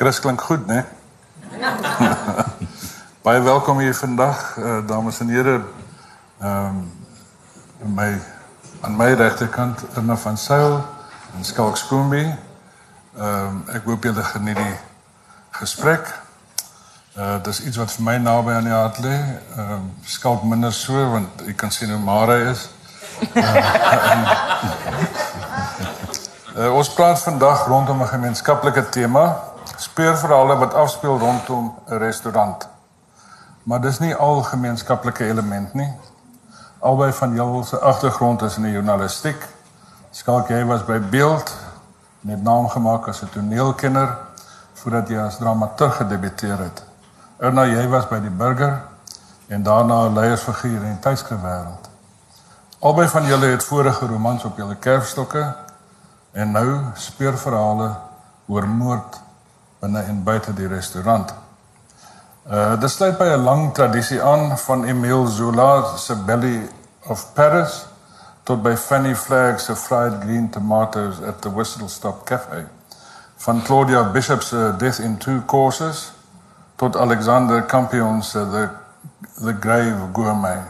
Chris klink goed, né? Baie welkom hier vandag, uh, dames en here. Ehm um, my aan my regterkant Irna van Sail en Skalk Skoombe. Ehm um, ek hoop julle geniet die gesprek. Uh dis iets wat vir my naby aan die hart lê. Ehm um, Skalk minder so want ek kan sien hoe Mara is. Uh, uh, ons praat vandag rondom 'n gemeenskaplike tema, speurverhale wat afspeel rondom 'n restaurant. Maar dis nie al gemeenskaplike element nie. Albei van julle se agtergrond is in die journalistiek. Skalk jy was by Beeld met naam gemaak as 'n toneelkenner voordat jy as dramaturg gedebuteer het. Erna jy was by die Burger en daarna 'n leiersfiguur in die tydskrifwêreld. Albei van julle het vorige romans op julle kerfstokke en nou speurverhale oor moord binne en buite die restaurant. Uh dit sluit by 'n lang tradisie aan van Emile Zola se Belly of Paris tot by Fanny Flagg se Fried Green Tomatoes at the Whistle Stop Cafe. Van Claudia Bishop se Death in Two Courses tot Alexander Campion se The The Grave Gourmet.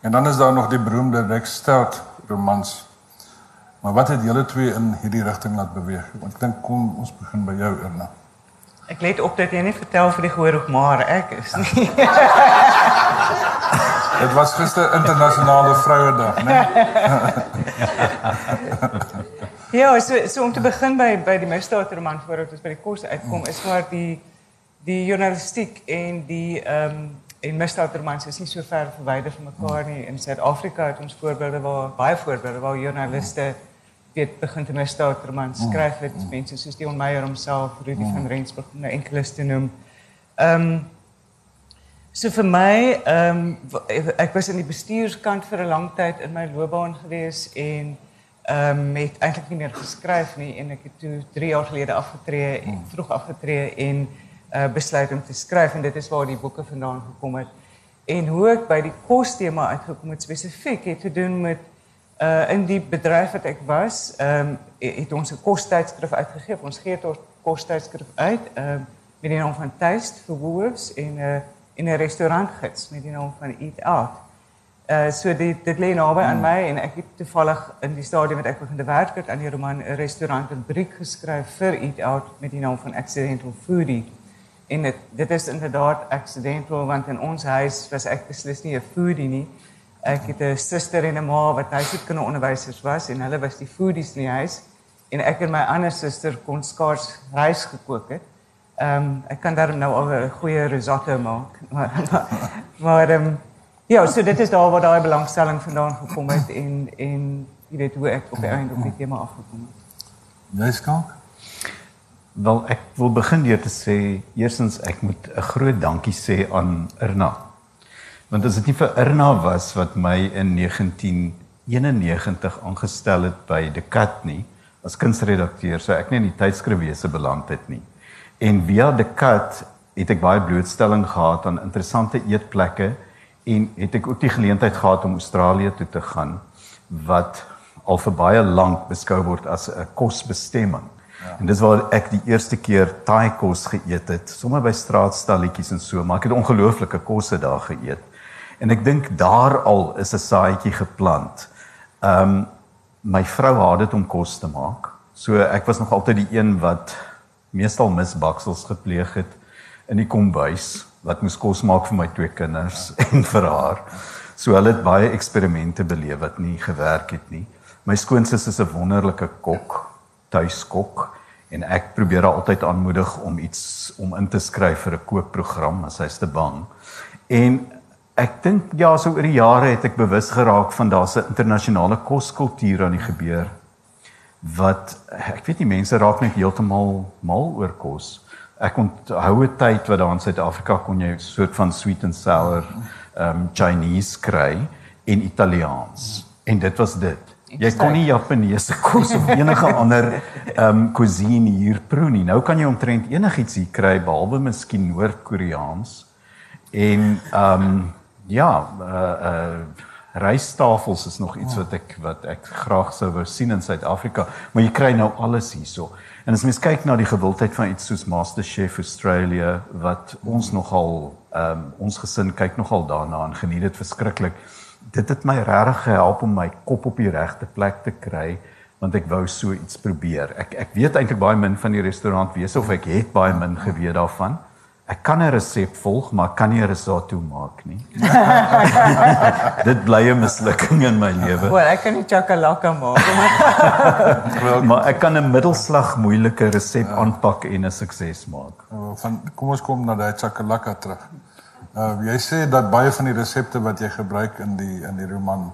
En dan is daar nog die beroemde Rex Stout romans. Maar wat het julle twee in hierdie rigting laat beweeg? Want ek dink kom ons begin by jou Erna. Ek let op dat jy nie vertel vir die gehoor hoe maar ek is nie. Dit was gister internasionale vrouedag, né? ja, so so om te begin by by die misdaadroman voordat ons by die kos uitkom, is waar die die journalistiek en die ehm um, en misdaadromans is nie so ver verwyder van mekaar nie. In Suid-Afrika het ons voorbeelde waar baie voorbeelde waar joernaliste weet begin te misdaadromans skryf het mense soos Dion Meyer homself, Rudy van Rensburg om nou enkeles te noem. Ehm um, so vir my ehm um, ek was in die bestuurskant vir 'n lang tyd in my loopbaan gewees en ehm um, het eintlik nie meer geskryf nie en ek het toe 3 jaar gelede afgetree en vroeg afgetree en uh, besluit om te skryf en dit is waar die boeke vandaan gekom het. En hoe ek by die kostema uitgekom het spesifiek het te doen met uh in die bedryf wat ek was, um, het ons 'n kostydskrif uitgegee. Ons gee tot kostydskrif uit ehm met die naam van for Wolves en uh, in 'n restaurantgids met die naam van Eat Out. Uh so dit dit lê naby aan my en ek het toevallig in die stadium wat ek begin te werk het aan die roman 'n restaurant in Briek geskryf vir Eat Out met die naam van Accidental Foodie. En dit dit is inderdaad accidental want in ons huis was ek beslis nie 'n foodie nie. Ek het 'n suster en 'n ma wat huishoudkundeonderwysers was en hulle was die foodies in die huis en ek en my ander suster kon skaars rys gekook het. Ehm um, ek kan daar nou al 'n goeie risotto maak. Maar ehm um, ja, so dit is daar waar daai belangstelling vandaan gekom het en en jy weet hoe ek op die einde op die tema afgekom het. Jy skalk? Wel ek wil begin deur te sê eersins ek moet 'n groot dankie sê aan Irna. Want as dit nie vir Irna was wat my in 1991 aangestel het by De Kat nie as kunsredakteur, sou ek nie in die tydskrifwese beland het nie. En via De Kat het ek baie blootstelling gehad aan interessante eetplekke en het ek ook die geleentheid gehad om Australië toe te gaan wat al vir baie lank beskou word as 'n kosbestemming. Ja. En dis waar ek die eerste keer Thai kos geëet het, sommer by straatstalletjies en so, maar ek het ongelooflike kosse daar geëet. En ek dink daar al is 'n saadjie geplant. Ehm um, my vrou haat dit om kos te maak. So ek was nog altyd die een wat meestal misbaksels gepleeg het in die kombuis wat moes kos maak vir my twee kinders en vir haar. So hulle het baie eksperimente beleef wat nie gewerk het nie. My skoonsis is 'n wonderlike kok tuiskok en ek probeer haar altyd aanmoedig om iets om in te skryf vir 'n kookprogram as sy's te bang. En ek dink ja, so oor die jare het ek bewus geraak van daar's 'n internasionale koskultuur aan die gebeur wat ek weet nie mense raak net heeltemal mal oor kos. Ek onthou 'n tyd wat daar in Suid-Afrika kon jy 'n soort van sweet and sour um Chinese kry en Italiaans. En dit was dit. Jy kon nie Japaneese kos of enige ander um, cuisine hier proe nie. Nou kan jy omtrent enigiets hier kry behalwe miskien Noord-Koreaans. En um, ja, uh uh Rystafels is nog iets wat ek wat ek graag sou wou sien in Suid-Afrika, maar jy kry nou alles hierso. En as mens kyk na die gewildheid van iets soos MasterChef Australia wat ons nogal ehm um, ons gesin kyk nogal daarna en geniet dit verskriklik. Dit het my regtig gehelp om my kop op die regte plek te kry want ek wou so iets probeer. Ek ek weet eintlik baie min van die restaurant wese of ek het baie min geweet daarvan. Ek kan 'n resep volg, maar ek kan nie 'n risotto maak nie. Dit bly 'n mislukking in my lewe. Wel, ek kan nie chakalaka maak nie. maar ek kan 'n middelslag moeilike resep ja. aanpak en 'n sukses maak. Van kom ons kom na daai chakalaka terug. Uh jy sê dat baie van die resepte wat jy gebruik in die in die roman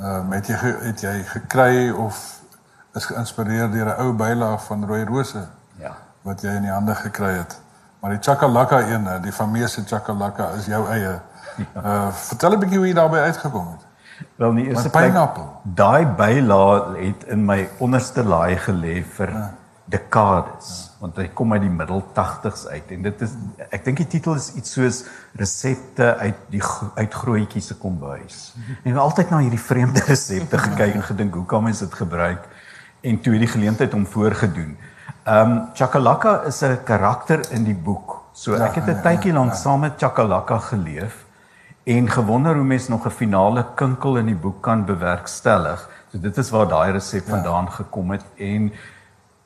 uh het jy het jy gekry of is geïnspireer deur 'n ou bylaag van rooi rose. Ja. Wat jy in die hande gekry het. Maar die chakalaka een, die fameuse chakalaka is jou eie. Ja. Uh vertel 'n bietjie hoe jy daarbey uitgekom het. Wel nie eerste plek daai bylaag het in my onderste laai gelê vir ja. dekades ja. want hy kom uit die middel 80s uit en dit is ek dink die titel is iets soos resepte uit die uit grootjie se kombuis. En ek het altyd na hierdie vreemde resepte gekyk en gedink hoe kan mens dit gebruik en toe die geleentheid om voorgedoen. Ehm um, Chakalaka is 'n karakter in die boek. So ja, ek het 'n ja, tydjie lank ja, ja. saam met Chakalaka geleef en gewonder hoe mens nog 'n finale kinkel in die boek kan bewerkstellig. So dit is waar daai resep ja. vandaan gekom het en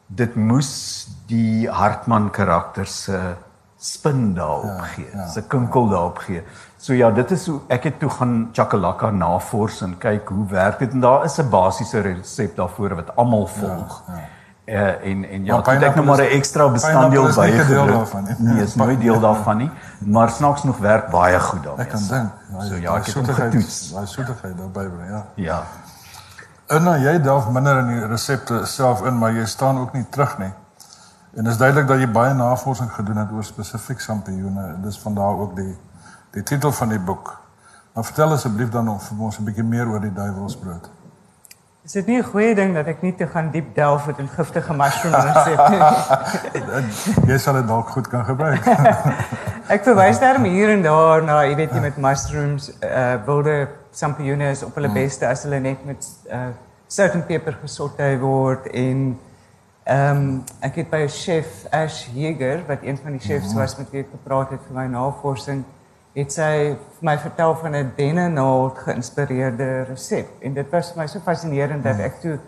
dit moes die Hartman karakter se spin daarop ja, gee, ja, se kinkel ja. daarop gee. So ja, dit is hoe ek het toe gaan Chakalaka navors en kyk hoe werk dit en daar is 'n basiese resep daarvoor wat almal volg. Ja, ja. Uh, en en ja, dit ek nou maar 'n ekstra bestanddeel by gedeel daarvan nie. Nee, is nooit deel daarvan nie, maar snaaks nog werk baie goed daarmee. Ek kan dink. So ja, ek het hom getoets. Daai soetigheid daarby bring, ja. Ja. En nou jy delf minder in die resepte self in, maar jy staan ook nie terug nie. En dit is duidelik dat jy baie navorsing gedoen het oor spesifiek sampioene en dis van daar ook die die titel van die boek. Maar vertel asseblief dan nog vir ons 'n bietjie meer oor die duiwelsbrood. Is dit nie 'n goeie ding dat ek nie te gaan diep delf met 'n giftige resep nie? jy sal dit dalk goed kan gebruik. ek verwys daarom hier en daar na, jy weet jy met mushrooms, uh wilde champignons op hulle mm. beste as hulle net met uh sout en peper gesorteer word en ehm um, ek het by 'n chef Ash Jaeger wat een van die chefs mm. was met wie ek gepraat het vir my navorsing het sy my vertel van 'n dennenaald geïnspireerde resep en dit was vir my so fascinerend dat ek toe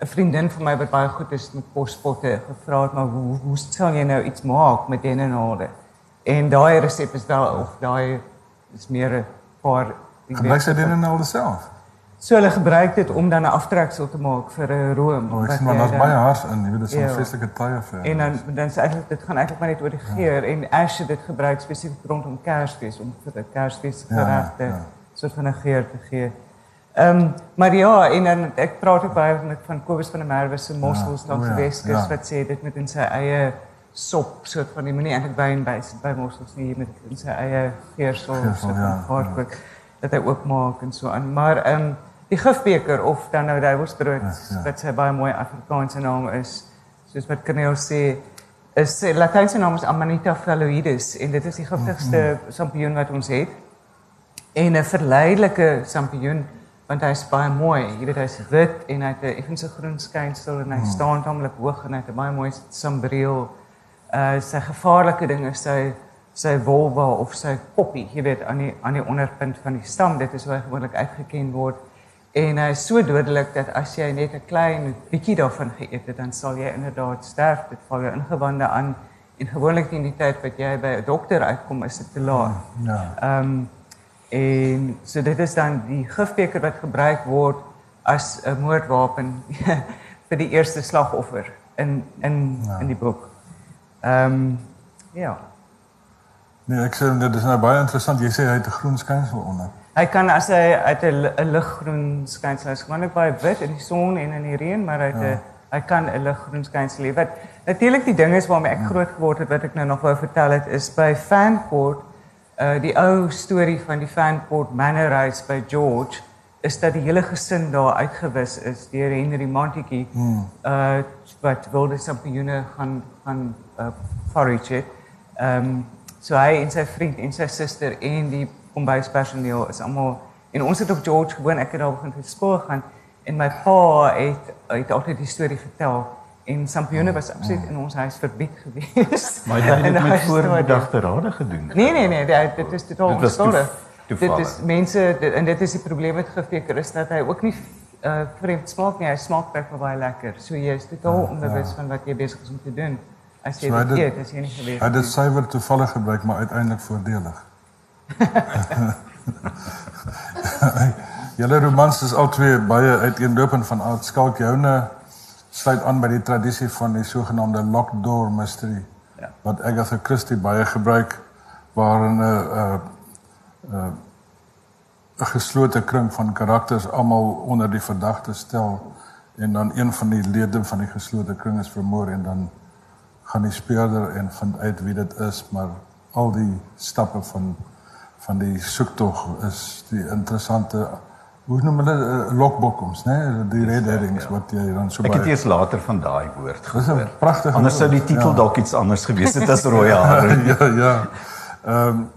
'n vriendin van my wat baie goed is met pospotte gevra het maar hoe hoe sal jy nou iets maak met dennenaalde en daai resep is wel of daai is meer 'n paar gebruik sy dennenaalde self So hulle gebruik dit om dan 'n aftreksel te maak vir 'n room. Oh, ek sien maar daar's baie hars in, jy weet dit is 'n ja. vreeslike tye vir. En dan dan is eintlik dit gaan eintlik maar net oor die ja. geur ja. en as jy dit gebruik spesifiek rondom Kersfees om vir 'n Kersfees geregte ja, ja. soort van 'n geur te gee. Ehm um, maar ja, en dan ek praat ook baie met van Kobus van der Merwe se mossels ja, langs die ja, Weskus ja. wat sê dit met in sy eie sop soort van die moenie eintlik wyn by by mossels nie met in sy eie geursel soort van ja, ja. dat hy ook maak en so aan. Maar ehm um, die gifbeker of dan nou duiwelsbrood ja, ja. wat sy baie mooi Afrikaanse naam is soos wat Cornel sê is sy Latynse naam is Amanita phalloides en dit is die giftigste sampioen wat ons het. En 'n verleidelike sampioen want hy is baie mooi. Jy weet hy's wit en hy het 'n effense groen skynsel en hy mm. staan tamelik hoog en hy het 'n baie mooi sambreel. Uh sy gevaarlike ding is sy sy vulva of sy poppie jy weet aan die aan die onderpunt van die stam. Dit is hoe hy gewoonlik uitgeken word En hy is so dodelik dat as jy net 'n klein bietjie daarvan geëet het, dan sal jy inderdaad sterf. Dit val jou ingewande aan en gewoonlik in die tyd wat jy by 'n dokter uitkom, is dit te laat. Ja. Ehm um, en so dit is dan die gifbeker wat gebruik word as 'n moordwapen vir die eerste slagoffer in in ja. in die boek. Ehm um, ja. Nee, ek sê dit is nou baie interessant. Jy sê hy het 'n groen skynsel onder. Hy kan as hy uit 'n liggroen skynsel is, gewoonlik baie wit in die son en in die reën, maar hy het 'n ja. hy kan 'n liggroen skynsel hê. Wat natuurlik die ding is waarmee ek ja. groot geword het wat ek nou nog wou vertel het is by Fancourt uh die ou storie van die Fancourt Manor House by George is dat die hele gesin daar uitgewis is deur Henry Montague hmm. uh wat wilde sampioene gaan gaan uh, forage het. Ehm um, so hy en sy vriend en sy suster en die kombuispersoneel is almal En ons het op George gewoon ek het daar begin vir skool gaan en my pa het het altyd die storie vertel en sampioene was absoluut in ons huis verbied geweest. Maar jy het dit met voorbedagte rade gedoen. Nee nee nee, dit, dit is totaal toef- Dit is mense dit, en dit is die probleem met gifbeker is dat hy ook nie uh vreemd smaak nie. Hy smaak baie baie lekker. So jy is totaal onbewus van wat jy besig is om te doen. As jy So dit eet, as jy nie geweet Hy het dit suiwer toevallig gebruik, maar uiteindelik voordelig. Julle romans is albei baie uiteenlopend van aard. Skalk joune sluit aan by die tradisie van die sogenaamde locked door mystery Ja. wat Agatha Christie baie gebruik waarin 'n 'n 'n 'n geslote kring van karakters almal onder die verdagte stel en dan een van die lede van die geslote kring is vermoor en dan gaan die speurder en vind uit wie dit is, maar al die stappe van van die soektog is die interessante hoe noem hulle uh, lokbokkums, né? Nee? Die red herrings wat jy dan so Ek het baie eers later van daai woord Dis 'n gehoor. pragtige Anders sou die titel ja. dalk iets anders gewees het as rooi hare. ja, ja. Ehm um,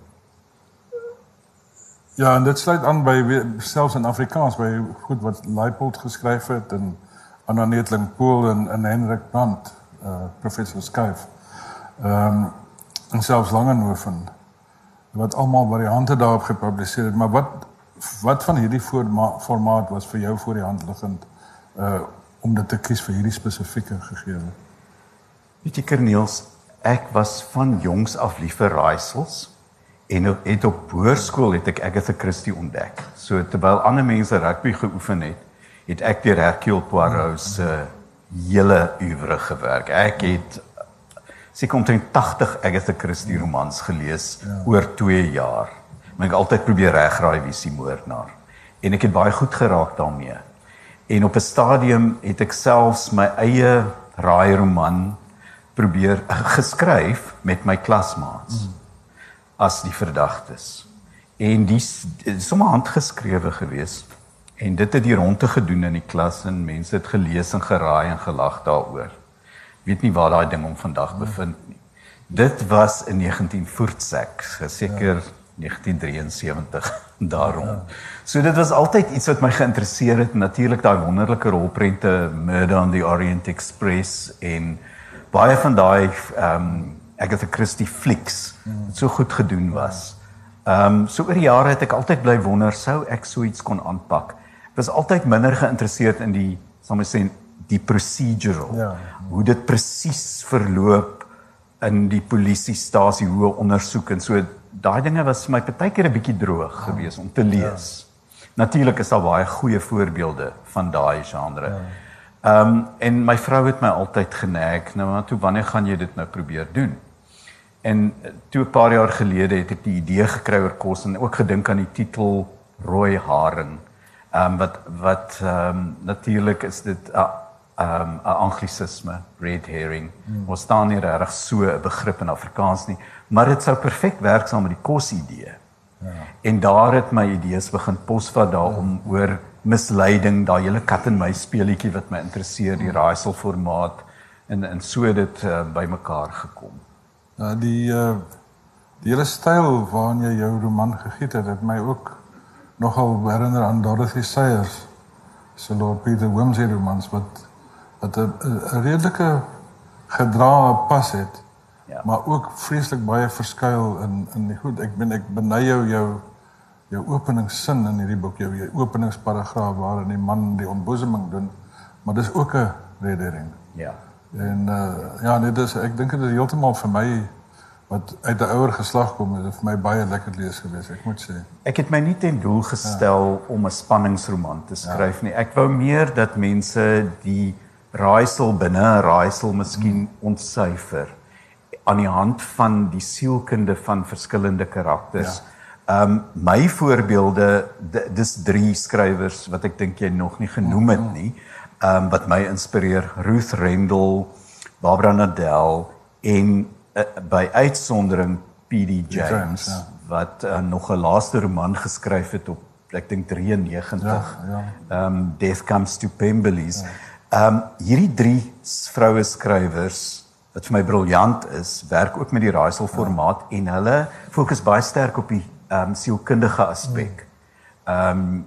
Ja, en dit sluit aan by selfs in Afrikaans by goed wat Leipold geskryf het en Anna Netling Pool en en Hendrik Brandt, uh professor Skuif. Ehm um, en selfs Langehoven wat almal variante daarop gepubliseer het, maar wat wat van hierdie forma, formaat was vir jou voor die hand liggend uh om dit te kies vir hierdie spesifieke gegewe? Weet jy Kerniels, ek was van jongs af lief vir raaisels en het op hoërskool het ek Agatha Christie ontdek. So terwyl ander mense rugby geoefen het, het ek deur Hercule Poirot se hele uwer gewerk. Ek het seker omtrent 80 Agatha Christie romans gelees ja. oor 2 jaar. Maar ek altyd probeer regraai wie se moordenaar. En ek het baie goed geraak daarmee. En op 'n stadium het ek selfs my eie raai roman probeer geskryf met my klasmaats mm. as die verdagtes. En die s- dit is sommer handgeskrewe gewees. En dit het die ronde gedoen in die klas en mense het gelees en geraai en gelag daaroor. Weet nie waar daai ding om vandag bevind nie. Dit was in 19 Voortsek, seker ja. 1973 daarom. Ja. So dit was altyd iets wat my geïnteresseer het, natuurlik daai wonderlike rolprente Murder on the Orient Express en baie van daai ehm um, Agatha Christie flieks wat so goed gedoen was. Ehm um, so oor die jare het ek altyd bly wonder sou ek so iets kon aanpak. Ek was altyd minder geïnteresseerd in die sal ons sê die procedural. Ja. Hoe dit presies verloop in die polisiestasie hoe hulle ondersoek en so daai dinge was vir my partykeer 'n bietjie droog geweest om te lees. Ja. Natuurlik is daar baie goeie voorbeelde van daai genre. Ja. Ehm um, en my vrou het my altyd geneig, nou maar toe wanneer gaan jy dit nou probeer doen? En eh, toe 'n paar jaar gelede het ek die idee gekry oor kos en ook gedink aan die titel rooi haring. Ehm um, wat wat ehm um, natuurlik is dit 'n ehm 'n anglisisme, red herring. Hmm. Ons staan nie regtig so 'n begrip in Afrikaans nie, maar dit sou perfek werk saam met die kos idee. Ja. En daar het my idees begin posvat daarom ja. oor misleiding, daai hele kat en muis speletjie wat my interesseer, die raaisel formaat en en so dit uh, bymekaar gekom. Ja, die uh die hele styl waarin jy jou roman gegiet het, het my ook nogal herinner aan Dorothy Sayers se Lord Peter Wimsey romans wat wat 'n 'n redelike gedrae pas het. Ja. Maar ook vreeslik baie verskuil in in die goed. Ek ben ek beny jou jou jou openingssin in hierdie boek, jou, jou openingsparagraaf waarin die man die ontboseming doen, maar dis ook 'n reddering. Ja. En uh ja, nee, dis ek dink dit is heeltemal vir my wat uit 'n ouer geslag kom, dit vir my baie lekker lees gewees, ek moet sê. Ek het my nie ten doel gestel ja. om 'n spanningsroman te skryf ja. nie. Ek wou meer dat mense die raaisel binne 'n raaisel miskien hmm. ontsyfer aan die hand van die sielkunde van verskillende karakters. Ja. Ehm um, my voorbeelde dis drie skrywers wat ek dink jy nog nie genoem het nie. Ehm um, wat my inspireer, Ruth Rendell, Barbara Nadel en uh, by uitsondering PD James, James, ja. wat uh, nog 'n laaste roman geskryf het op ek dink 93. Ja, ja. Ehm um, Death Comes to Pemberley's. Ehm um, hierdie drie vroue skrywers wat vir my briljant is, werk ook met die raaisel formaat ja. en hulle fokus baie sterk op die ehm um, sielkundige aspek. Ehm um,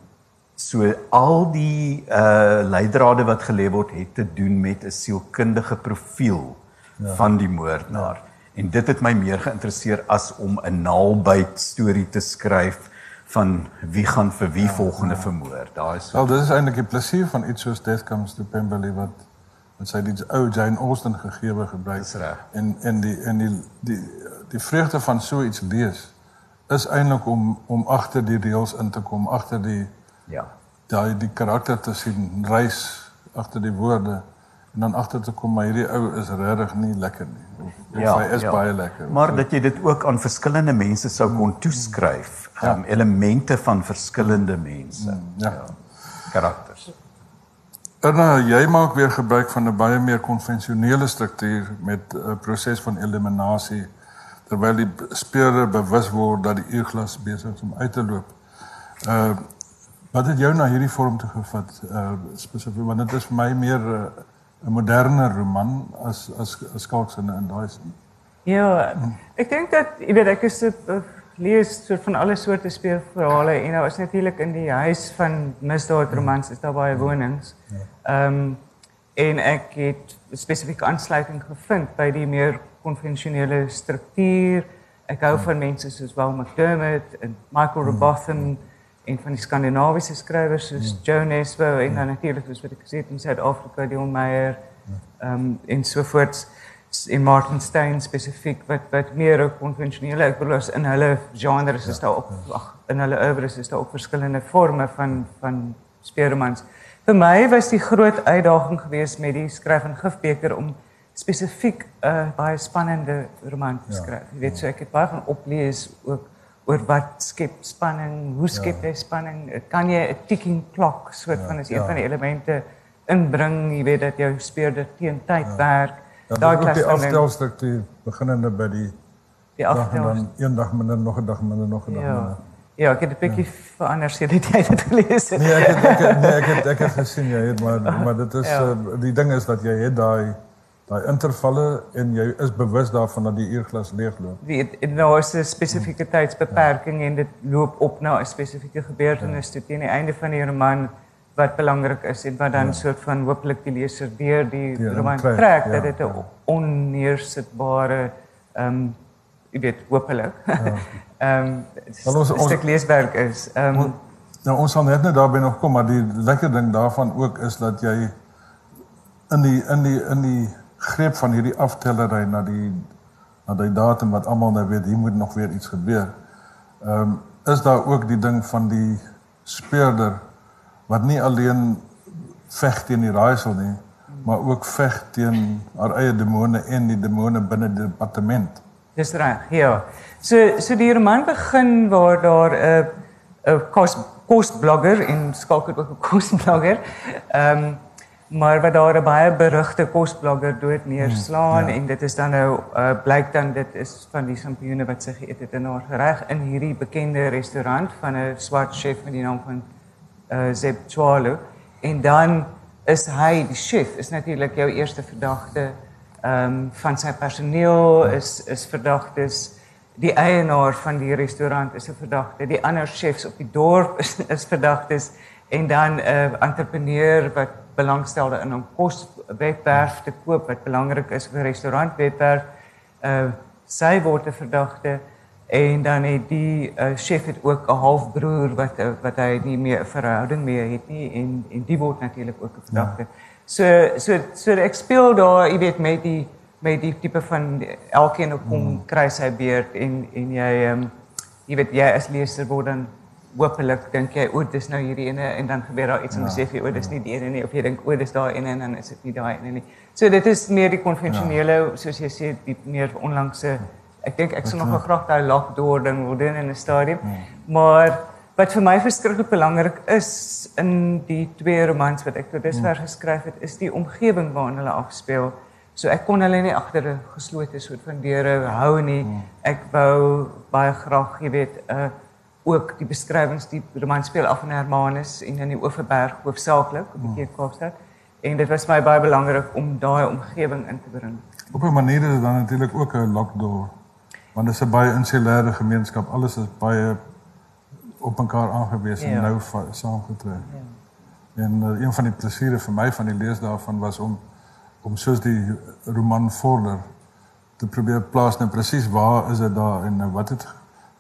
so al die uh leidrade wat gelê word het te doen met 'n sielkundige profiel ja. van die moordenaar. Ja. En dit het my meer geïnteresseer as om 'n naalbyt storie te skryf van wie gaan vir wie ja, volgende ja. vermoor. Daar is Wel, dit is eintlik die plesier van iets soos Death Comes to Pemberley wat wat sy die ou Jane Austen gegeewe gebruik. En en die en die die die vreugde van so iets lees is eintlik om om agter die reëls in te kom, agter die ja, daai die karakter te sien reis agter die woorde en dan agter te kom maar hierdie ou is regtig nie lekker nie. Of, ja, hy is ja. baie lekker. Maar dat jy dit ook aan verskillende mense sou kon toeskryf, ja. um, elemente van verskillende mense. Mm, ja. ja. Karakters. Erna, jy maak weer gebruik van 'n baie meer konvensionele struktuur met 'n proses van eliminasie terwyl die speurder bewus word dat die uurglas besig is om uit te loop. Uh wat het jou na hierdie vorm toe gevat? Uh spesifiek want dit is vir my meer 'n uh, moderne roman as as as skalksinne in daai sin. Ja, ek dink dat jy weet ek is 'n uh, lees soort van alle soorte speelverhale en nou is natuurlik in die huis van misdaadromans is daar baie wonings. Ehm um, en ek het spesifiek aansluiting gevind by die meer konvensionele struktuur. Ek hou van mense soos Val McDermott en Michael Robotham en van die Skandinawiese skrywers soos Joe Nesbo. En dan natuurlik soos wat ek gesê het in Suid-Afrika Dion Meyer ehm um, en so voort en Martin Stein spesifiek wat wat meer konvensionele ek bedoel as in hulle genres is daar ook ag in hulle oeuvres is daar ook verskillende forme van van speurmans. Vir my was die groot uitdaging geweest met die skryf van Gifbeker om spesifiek 'n uh, baie spannende roman te skryf. Ja, Jy weet ja. so ek het baie van oplees ook oor wat skep spanning, hoe skep ja. jy spanning? Kan jy 'n ticking clock soort ja, van as een ja. van die elemente inbring, jy weet dat jou speurder teen tyd ja. werk. Ja, Daai klas die aftelstruktuur beginnende by die die aftel dan eendag minder nog 'n dag minder nog 'n dag ja. minder. Ja, ek het 'n bietjie ja. verander sedert jy dit gelees het. Nee, ek het ek het, nee, ek het ek het gesien jy het maar maar dit is ja. uh, die ding is dat jy het daai daai intervalle en jy is bewus daarvan dat die uurglas leegloop. Weet nou is 'n spesifieke tydsbeperking ja. en dit loop op na 'n spesifieke gebeurtenis ja. teen die einde van die roman wat belangrik is en wat dan ja. soort van hopelik die leser deur die ja, roman trek, trek ja, dat dit 'n ja. onneersitbare ehm um, jy weet hopelik. Ja. Ehm um, ons ons leeswerk is ehm um, nou ons sal net nou daarby nog kom maar die lekker ding daarvan ook is dat jy in die in die in die greep van hierdie aftellery na die na die datum wat almal nou weet hier moet nog weer iets gebeur. Ehm um, is daar ook die ding van die speurder wat nie alleen veg teen die raaisel nie, maar ook veg teen haar eie demone en die demone binne die departement. Dis reg. Ja. So so die roman begin waar daar 'n 'n kos kosblogger en skalk ook 'n kosblogger. Ehm um, maar wat daar 'n baie berugte kosblogger dood neerslaan hmm, ja. en dit is dan nou uh, blyk dan dit is van die sampioene wat sy geëet het in haar reg in hierdie bekende restaurant van 'n swart chef met die naam van uh, Zeb Chwalo en dan is hy die chef is natuurlik jou eerste verdagte ehm um, van sy personeel is is verdagtes die eienaar van die restaurant is 'n verdagte die ander chefs op die dorp is is verdagtes en dan 'n uh, entrepreneur wat belangstelde in om kos webwerf te koop wat belangrik is vir restaurant webwerf uh sy word 'n verdagte en dan het die uh, chef het ook 'n halfbroer wat uh, wat hy nie meer 'n verhouding mee het nie en en die word natuurlik ook 'n verdagte. Ja. So so so ek speel daar, jy weet met die met die tipe van elkeen op kom hmm. kry sy beurt en en jy ehm um, jy weet jy as leser word dan hopelik dink jy o, dis nou hierdie ene en dan gebeur daar iets en ja, sê jy o, dis nie die ene nie of jy dink o, dis daai ene en dan is dit nie daai ene nie. So dit is meer die konvensionele ja. soos jy sê die meer onlangse ja ek dink ek sou nog graag daai lockdoor ding wil doen in 'n stadium. Hmm. Maar wat vir my verskriklik belangrik is in die twee romans wat ek tot dusver hmm. geskryf het, is die omgewing waarin hulle afspeel. So ek kon hulle nie agter 'n geslote soort van deure hou nie. Ek wou baie graag, jy weet, uh ook die beskrywings die roman speel af in Hermanus en in die Oeverberg hoofsaaklik op die Cape Kaapstad. En dit was my baie belangrik om daai omgewing in te bring. Op 'n manier is dit dan natuurlik ook 'n lockdoor want dit is 'n baie insulêre gemeenskap. Alles is baie op mekaar aangewees en Ja. nou va- saamgetrek. En uh, een van die plesiere vir my van die lees daarvan was om om soos die roman Vorder te probeer plaas nou presies waar is dit daar en nou wat het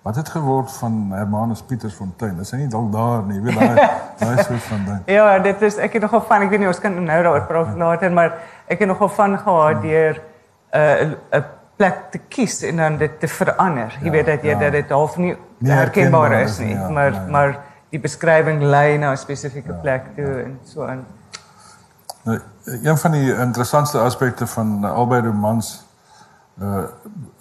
wat het geword van Hermanus Pietersfontein? Is hy nie dalk daar nie? Jy weet daai daai soort van ding. Ja, dit is ek het nogal van, ek weet nie ons kan nou daaroor praat later, maar ek het nogal van gehad deur 'n uh, 'n plek te kies en dan dit te verander. Jy Ja, weet dat jy ja. dat dit half nie Nie herkenbaar is is nie, nie, ja, maar ja, ja. maar die beskrywing lei na 'n spesifieke plek toe en so aan. Nou, een van die interessantste aspekte van albei romans uh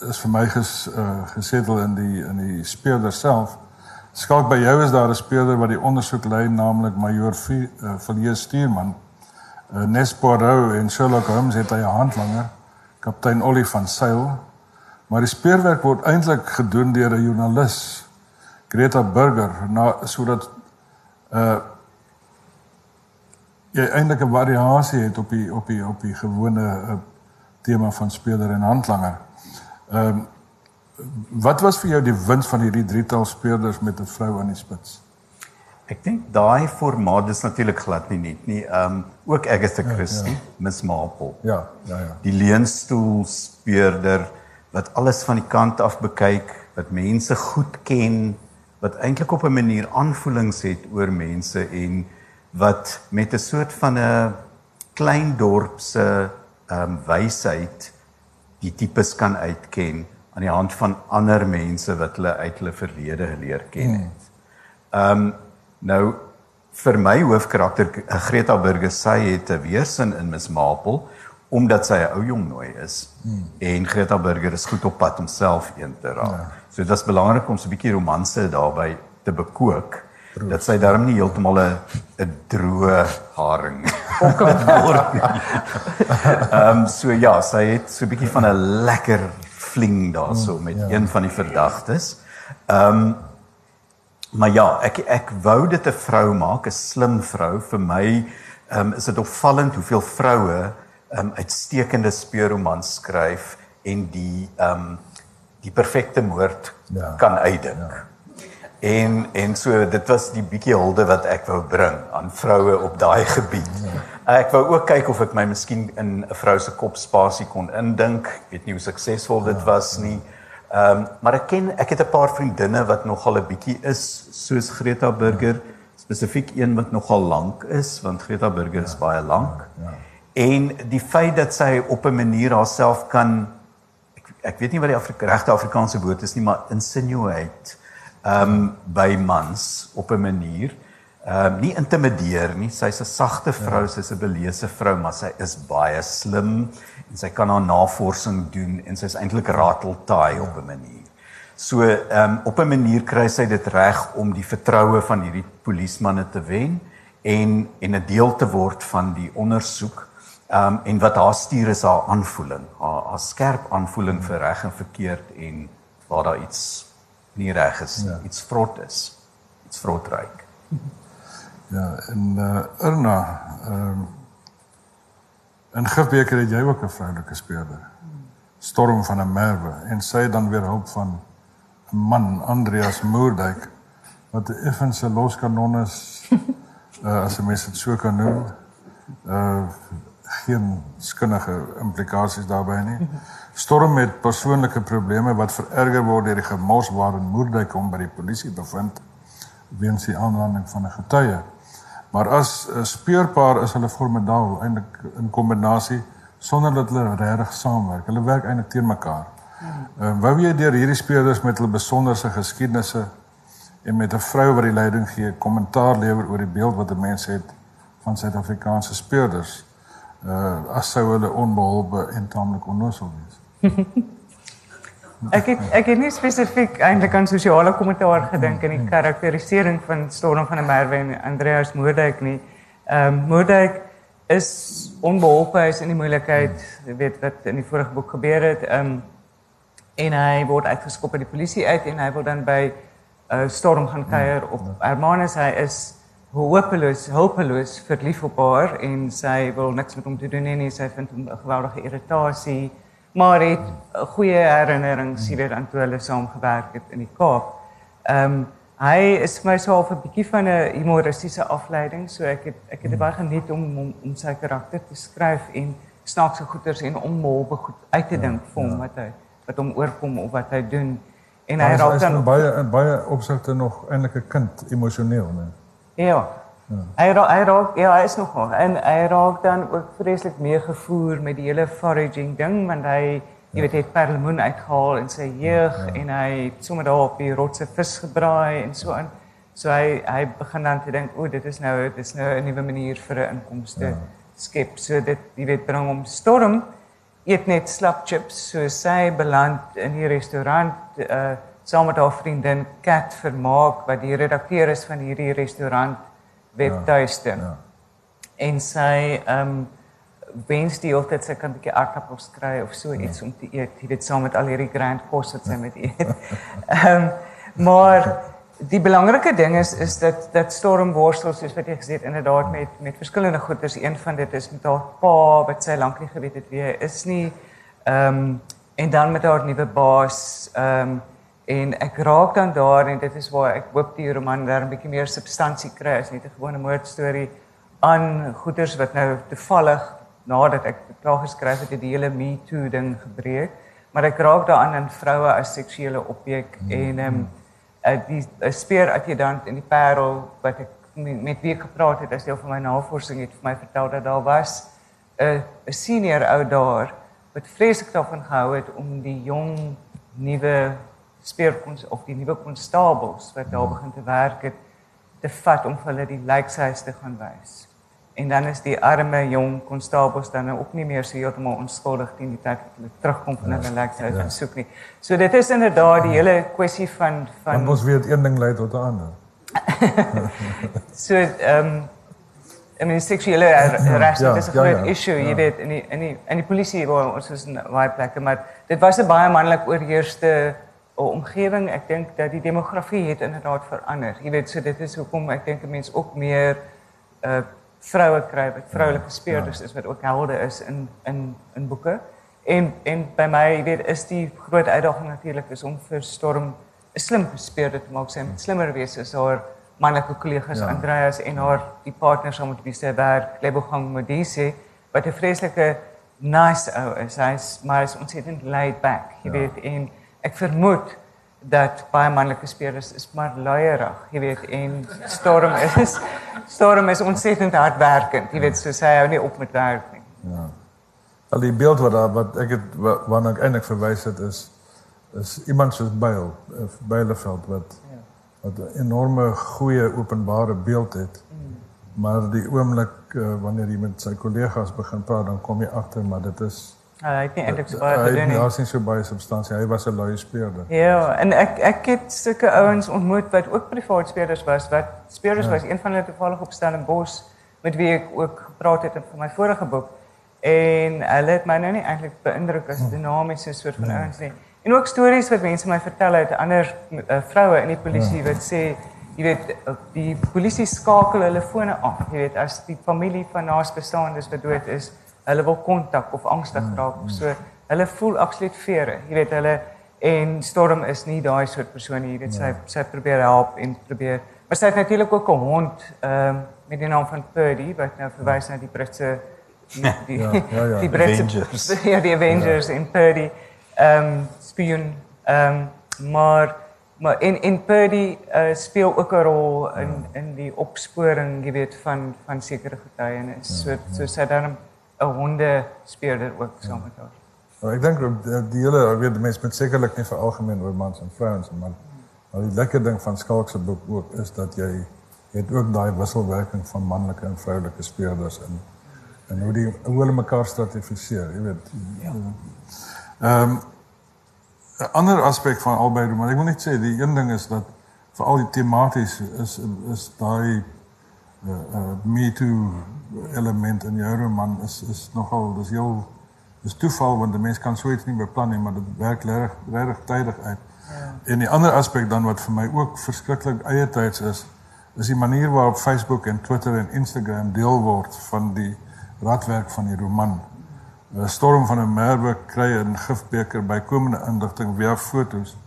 is vir my ges, uh, gesetel in die in die speurder self. Skalk by jou is daar 'n speurder wat die ondersoek lei, naamlik majoor V- uh, Villiers Stuurman. Uh, Nes Poirot en Sherlock Holmes het hy 'n handlanger, kaptein Ollie van Sail. Maar die speurwerk word eintlik gedoen deur 'n joernalis, Greta Burger, na sodat jy eintlik 'n variasie het op die op die op die gewone uh, tema van speler en handlanger. Ehm um, wat was vir jou die wins van hierdie drietal spelers met 'n vrou aan die spits? Ek dink daai formaat is natuurlik glad nie net nie. Ehm um, ook Agatha Christie, ja, ja. Miss Marple. Ja, ja, ja. Die leunstoel speurder wat alles van die kant af bekyk, wat mense goed ken, wat eintlik op 'n manier aanvoelings het oor mense en wat met 'n soort van 'n klein dorp se ehm um, wysheid die tipes kan uitken aan die hand van ander mense wat hulle uit hulle verlede geleer ken het. Ehm um, nou vir my hoofkarakter Greta Burger sy het 'n weersin in Miss Marple omdat sy 'n ou jong nooi is hmm. en Greta Burger is goed op pad om self een te raak. Ja. So dit is belangrik om so 'n bietjie romanse daarbey te bekook Proef. dat sy daarom nie heeltemal 'n 'n droë haring word nie. Ehm um, so ja, sy het so 'n bietjie van 'n lekker fling daarso met ja. een van die verdagtes. Ehm um, Maar ja, ek ek wou dit 'n vrou maak, 'n slim vrou. Vir my um, is dit opvallend hoeveel vroue um, uitstekende speurromans skryf en die um, die perfekte moord ja. kan uitdink. Ja. En en so dit was die bietjie hulde wat ek wou bring aan vroue op daai gebied. Ja. Ek wou ook kyk of ek my miskien in 'n vrou se kop spasie kon indink. Ek weet nie hoe suksesvol dit ja, was nie. Ja. Ehm um, maar ek ken ek het 'n paar vriendinne wat nogal 'n bietjie is soos Greta Burger, spesifiek een wat nogal lank is want Greta Burger is baie lank. Ja, ja. En die feit dat sy op 'n manier haarself kan ek, ek weet nie wat die Afrika, regte Afrikaanse woord is nie, maar insinuate ehm um, by mans op 'n manier ehm um, nie intimideer nie. Sy's 'n sagte vrou, ja. sy's 'n beleese vrou, maar sy is baie slim en sy kan haar navorsing doen en sy's eintlik rateltaai op 'n manier. So ehm um, op 'n manier kry sy dit reg om die vertroue van hierdie polismanne te wen en en 'n deel te word van die ondersoek. Ehm um, en wat haar stuur is haar aanvoeling, haar, haar skerp aanvoeling vir reg en verkeerd en waar daar iets nie reg is, ja. iets vrot is, iets vrotryk. Ja, en uh, Irna ehm um, In Gifbeker het jy ook 'n vroulike speler. Storm van 'n Merwe en sy dan weer hulp van 'n man Andreas Moerdijk wat 'n effense loskanon is uh, as 'n mens dit so kan noem. Uh geen skinnige implikasies daarbey nie. Storm het persoonlike probleme wat vererger word deur die gemors waarin Moerdijk hom by die polisie bevind weens die aanranding van 'n getuie. Maar as 'n speurpaar is hulle formidabel eintlik in kombinasie sonder dat hulle regtig saamwerk. Hulle werk eintlik teen mekaar. Ehm uh, wou jy deur hierdie speurders met hulle besonderse geskiedenisse en met 'n vrou wat die leiding gee, kommentaar lewer oor die beeld wat 'n mens het van Suid-Afrikaanse speurders. Uh as sou hulle onbeholpe en taamlik onnoosel wees. Ek het ek het nie spesifiek eintlik aan sosiale kommentaar gedink in die karakterisering van Storm van der Merwe en Andreas Moerdijk nie. Ehm um, Moerdijk is onbeholpe is in die moeilikheid, jy weet wat in die vorige boek gebeur het. Ehm um, en hy word uitgeskop by die polisie uit en hy word dan by uh, Storm gaan kuier op Hermanus. Hy is hopeloos, hopeloos verlief op haar en sy wil niks met hom te doen hê nie. Sy vind hom 'n geweldige irritasie maar het goeie herinnerings hierdeur aan toe hulle saam gewerk het in die Kaap. Ehm um, hy is vir my so half 'n bietjie van 'n humoristiese afleiding, so ek het ek het dit baie geniet om om, om sy karakter te skryf en snaakse goeters en om hom goed uit te dink vir hom wat hy wat hom oorkom of wat hy doen. En hy raak dan baie baie opsigte nog eintlik 'n kind emosioneel, né? Ja. Ja. Hy raak hy raak ja, hy is nog nog en hy raak dan ook vreeslik meegevoer met die hele foraging ding want hy jy weet hy het perlemoen uitgehaal in sy jeug ja, ja. en hy het sommer daar op die rotse vis gebraai en so aan. So hy hy begin dan te dink, o, dit is nou dit is nou 'n nuwe manier vir 'n inkomste ja. skep. So dit jy weet bring hom storm eet net slap chips so sy beland in die restaurant uh saam met haar vriendin Kat Vermaak wat die redakteur is van hierdie restaurant webtuiste. Ja, ja. En sy ehm um, wens die altyd sy kan 'n bietjie aardappels kry of so iets ja. om te eet. Jy weet saam met al hierdie grand kos wat sy met eet. Ehm um, maar die belangrike ding is is dat dat Storm worstel soos wat jy gesê het inderdaad met met verskillende goeders. Een van dit is met haar pa wat sy lank nie geweet het wie hy is nie. Ehm um, en dan met haar nuwe baas ehm um, en ek raak dan daar en dit is waar ek hoop die roman daar 'n bietjie meer substansie kry as net 'n gewone moordstorie aan goeders wat nou toevallig nadat ek klaar geskryf het, het die hele Me Too ding gebreek. Maar ek raak daaraan in vroue as seksuele objek mm -hmm. en ehm um, die uh, speeradjudant in die Parel wat ek met wie ek gepraat het as deel van my navorsing het vir my vertel dat daar was 'n 'n senior ou daar wat vreeslik daarvan gehou het om die jong nuwe speerkons of die nuwe konstabels wat daar begin te werk het te vat om vir hulle die lijkhuis te gaan wys. En dan is die arme jong konstabels dan ook nie meer so heeltemal onskuldig teen die tyd dat hulle terugkom van hulle lekse uit en soek nie. So dit is inderdaad die hele kwessie van van Want ons weet een ding lei tot 'n ander. so ehm um, I mean seksuele reg ja, is 'n groot ja, ja, issue, ja. jy weet in die in die in die polisie waar ons is in baie plekke, maar dit was 'n baie manlik oorheerste omgewing. Ek dink dat die demografie het inderdaad verander. Jy weet, so dit is hoekom ek dink 'n mens ook meer uh vroue kry wat vroulike speurders is wat ook helde is in in in boeke. En en by my, jy weet, is die groot uitdaging natuurlik is om vir Storm 'n slim speurder te maak, sy moet slimmer wees as haar manlike kollegas ja. Andreas en haar die partners om te wees werk, Lebogang Modise, wat 'n vreeslike nice ou is. Hy's maar is ontsettend laid back, jy ja. weet, en ek vermoed dat baie manlike spelers is maar luierig, jy weet, en Storm is Storm is ontsettend hardwerkend, jy weet, so sy hou nie op met werk nie. Ja. Al die beeld wat daar wat ek het waarna ek eintlik verwys het is is iemand soos Byl, eh, Byleveld wat ja. wat 'n enorme goeie openbare beeld het. Mm. Maar die oomblik uh, wanneer jy met sy kollegas begin praat, dan kom jy agter maar dit is Ja, hy het nie eintlik so baie gedoen nie. Hy het nie so baie substansie. Hy was 'n lui speurder. Ja, en ek ek het sulke ouens ontmoet wat ook privaat speurders was. Wat speurders ja. was een van hulle toevallig op Stellenbosch met wie ek ook gepraat het in my vorige boek. En hulle het my nou nie eintlik beïndruk as hm. dinamiese soort van ja. ouens nie. En ook stories wat mense my vertel het, ander uh, vroue in die polisie ja. wat sê Jy weet die polisie skakel hulle fone af. Jy weet as die familie van naasbestaandes wat dood is, hulle wil kontak of angstig mm, raak. Mm. So hulle voel absoluut vere. Jy weet hulle en Storm is nie daai soort persoon nie. Jy weet sy sy probeer help en probeer. Maar sy het natuurlik ook 'n hond ehm um, met die naam van Purdy wat nou verwys na die Britse die die, ja, ja, ja. die Britse Avengers. ja, die Avengers ja. in Purdy ehm um, spioen ehm um, maar maar in in Purdy uh, speel ook 'n rol in ja. in die opsporing, jy weet van van sekere getuienis. Ja, so so sy dan 'n honde speurder ook saam met haar. Ja, ek dink die hele ek weet mense met sekerlik nie vir algemeen oor mans en vrouens en man. Maar die lekker ding van Skalk se boek ook is dat jy het ook daai wisselwerking van manlike en vroulike speurders in en hoe die hoe hulle mekaar stratifiseer, jy weet. Ja. Ehm um, 'n ander aspek van albei, maar ek wil net sê die een ding is dat vir al die tematies is is daai uh, uh, me too element in jou roman is is nogal dis heel dis toeval want 'n mens kan so iets nie beplan nie maar dit werk reg reg tydig uit. Ja. En die ander aspek dan wat vir my ook verskriklik eie tyds is is die manier waarop Facebook en Twitter en Instagram deel word van die radwerk van die roman. 'n Storm van 'n merwe kry 'n gifbeker by komende indigting via fotos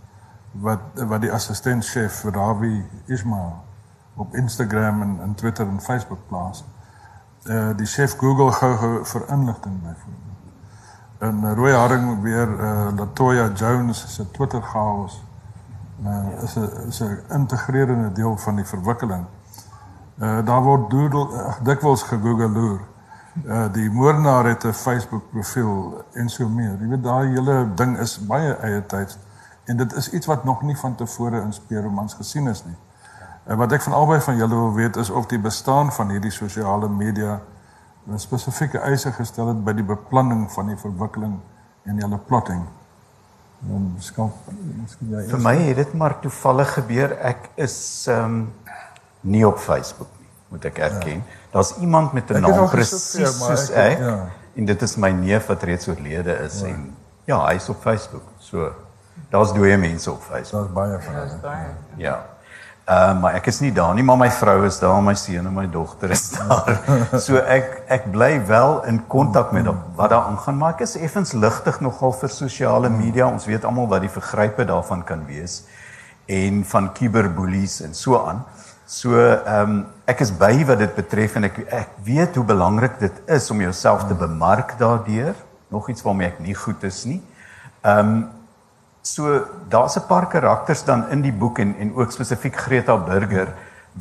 wat wat die assistent chef Ravi Ismail op Instagram en, en Twitter en Facebook plaas. Uh die chef Google gou vir inligting byvoorbeeld. En uh, Rooi Haring weer uh Latoya Jones se Twitter chaos uh is 'n is 'n integrerende deel van die verwikkeling. Uh daar word doodle uh, dikwels gegoogel loer. Uh die moordenaar het 'n Facebook profiel en so meer. Jy weet daai hele ding is baie eie tyd en dit is iets wat nog nie van tevore in speurromans gesien is nie. Uh, wat ek van albei van julle wil weet is of die bestaan van hierdie sosiale media 'n spesifieke eise gestel het by die beplanning van die verwikkeling en julle plotting. Dan skop miskien jy. Vir my het dit maar toevallig gebeur. Ek is ehm um, nie op Facebook nie, moet ek erken. Ja. Daar's iemand met 'n naam presies soos ek. ek ja. En dit is my neef wat reeds oorlede is ja. en ja, hy's op Facebook. So daar's dooie mense op Facebook. Daar's baie van hulle. Ja. ja. Ehm uh, maar ek is nie daar nie, maar my vrou is daar, my seun en my dogter is daar. so ek ek bly wel in kontak met wat daar aangaan, maar ek is effens ligtig nogal vir sosiale media. Ons weet almal wat die vergrype daarvan kan wees en van cyberbullies en so aan. So ehm um, ek is by wat dit betref en ek ek weet hoe belangrik dit is om jouself te bemark daardeur. Nog iets waarmee ek nie goed is nie. Ehm um, so daar's 'n paar karakters dan in die boek en en ook spesifiek Greta Burger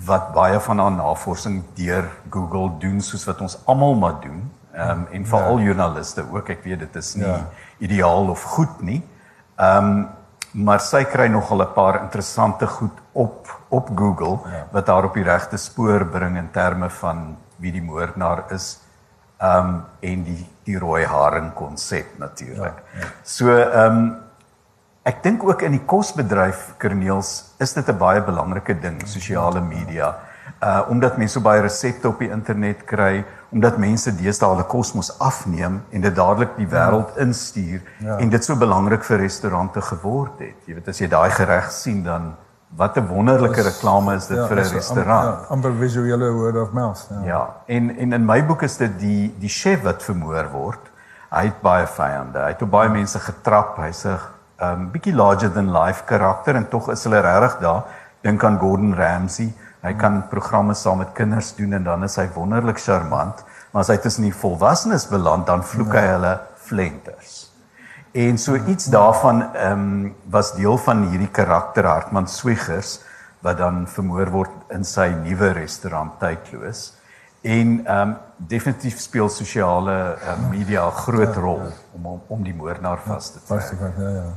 wat baie van haar navorsing deur Google doen soos wat ons almal maar doen. Ehm um, en veral ja. joernaliste ook. Ek weet dit is nie ja. ideaal of goed nie. Ehm um, maar sy kry nogal 'n paar interessante goed op op Google ja. wat haar op die regte spoor bring in terme van wie die moordenaar is. Ehm um, en die die rooi haring konsep natuurlik. Ja, ja. So ehm um, ek dink ook in die kosbedryf Kerneels is dit 'n baie belangrike ding sosiale media. Uh omdat mense so baie resepte op die internet kry, omdat mense deesdae hulle kos mos afneem en dit dadelik die wêreld ja. instuur ja. en dit so belangrik vir restaurante geword het. Jy weet as jy daai gereg sien dan wat 'n wonderlike reklame is dit ja, vir 'n restaurant. Ja, amper visuele word of mouth. Ja. ja, en en in my boek is dit die die chef wat vermoor word. Hy het baie vyande. Hy het op baie mense getrap. Hy's 'n um bietjie larger than life karakter en tog is hulle regtig daar. Dink aan Gordon Ramsay. Hy kan programme saam met kinders doen en dan is hy wonderlik charmant, maar as hy tussen die volwassenes beland, dan vloek hy hulle flenters. En so iets daarvan ehm um, was deel van hierdie karakter Hartman Swigers wat dan vermoor word in sy nuwe restaurant Tydloos. En ehm um, definitief speel sosiale uh, media 'n groot rol om om die moordenaar vas te trek. Ja ja.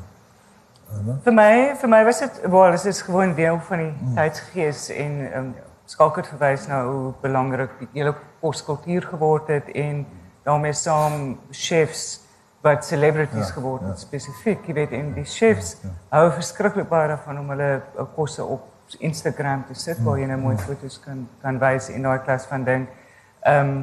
Vir my, vir my was dit wel, dit is gewoon deel van die mm. tydsgees en um, skakel verwys na hoe belangrik die hele koskultuur geword het en daarmee saam chefs wat celebrities ja, geword het ja. spesifiek, jy weet en die chefs ja, ja. hou verskriklik baie daarvan om hulle uh, kosse op Instagram te sit waar jy nou mooi foto's kan kan wys en daai klas van ding. Ehm um,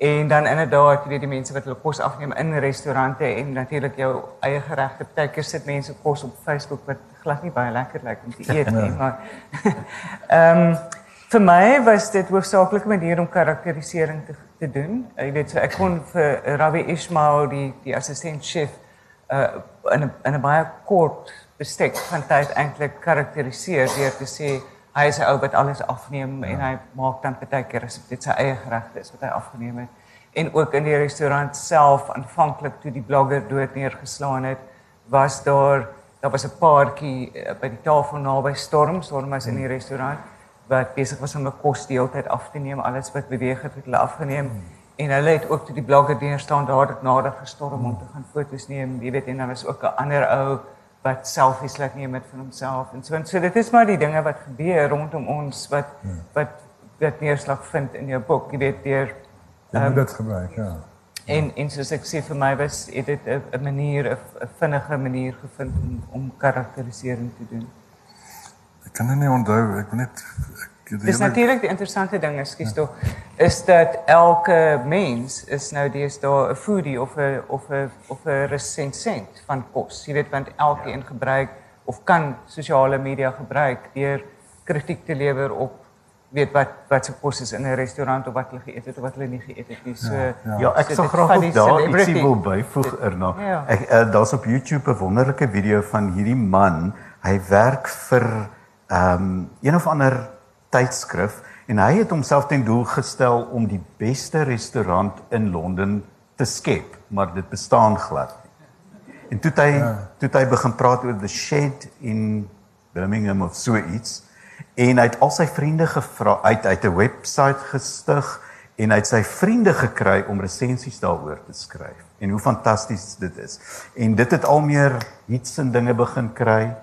En dan inderdaad, jy weet die mense wat hulle kos afneem in restaurante en natuurlik jou eie geregte. Partykeer sit mense kos op Facebook wat glad nie baie lekker lyk om te eet nie, maar ehm um, vir my was dit hoofsaaklik 'n manier om karakterisering te te doen. Jy weet so ek kon vir Rabbi Ismail die die assistent chef uh in 'n in 'n baie kort bestek van tyd eintlik karakteriseer deur te sê hy is 'n ou wat alles afneem ja. en hy maak dan baie keer as dit sy eie geregte is wat hy afgeneem het. En ook in die restaurant self aanvanklik toe die blogger dood neergeslaan het, was daar daar was 'n paartjie uh, by die tafel naby Storm, Storm was in die hmm. restaurant wat besig was om 'n kos deeltyd af te neem, alles wat beweeg het, het hulle afgeneem. Hmm. En hulle het ook toe die blogger deur staan dadelik nader gestorm om te gaan foto's neem. Jy weet en dan was ook 'n ander ou wat selfies laat neem met van homself en so. En so dit is maar die dinge wat gebeur rondom ons wat ja. wat dit neerslag vind in jou boek jy weet deur jy um, dit gebruik ja. en en soos ek sê vir my was dit 'n manier 'n vinnige manier gevind om om karakterisering te doen. Ek kan nie onthou ek net Dis natuurlik die interessante ding is skies tog is dat elke mens is nou deesdae 'n foodie of 'n of 'n of 'n resensent van kos. Jy weet want elkeen ja. gebruik of kan sosiale media gebruik deur kritiek te lewer op weet wat wat se kos is in 'n restaurant of wat hulle geëet het of wat hulle nie geëet het nie. So ja, ja. ja ek so sal graag ook daar ietsie wil byvoeg erna. Ja. Ek uh, daar's op YouTube 'n wonderlike video van hierdie man Hy werk vir ehm um, een of ander tydskrif en hy het homself ten doel gestel om die beste restaurant in Londen te skep, maar dit bestaan glad nie. En toe hy ja. toe hy begin praat oor the shed in Birmingham of so iets en hy het al sy vriende gevra uit uit 'n webwerf gestig en hy het sy vriende gekry om resensies daaroor te skryf en hoe fantasties dit is. En dit het al meer hits en dinge begin kry.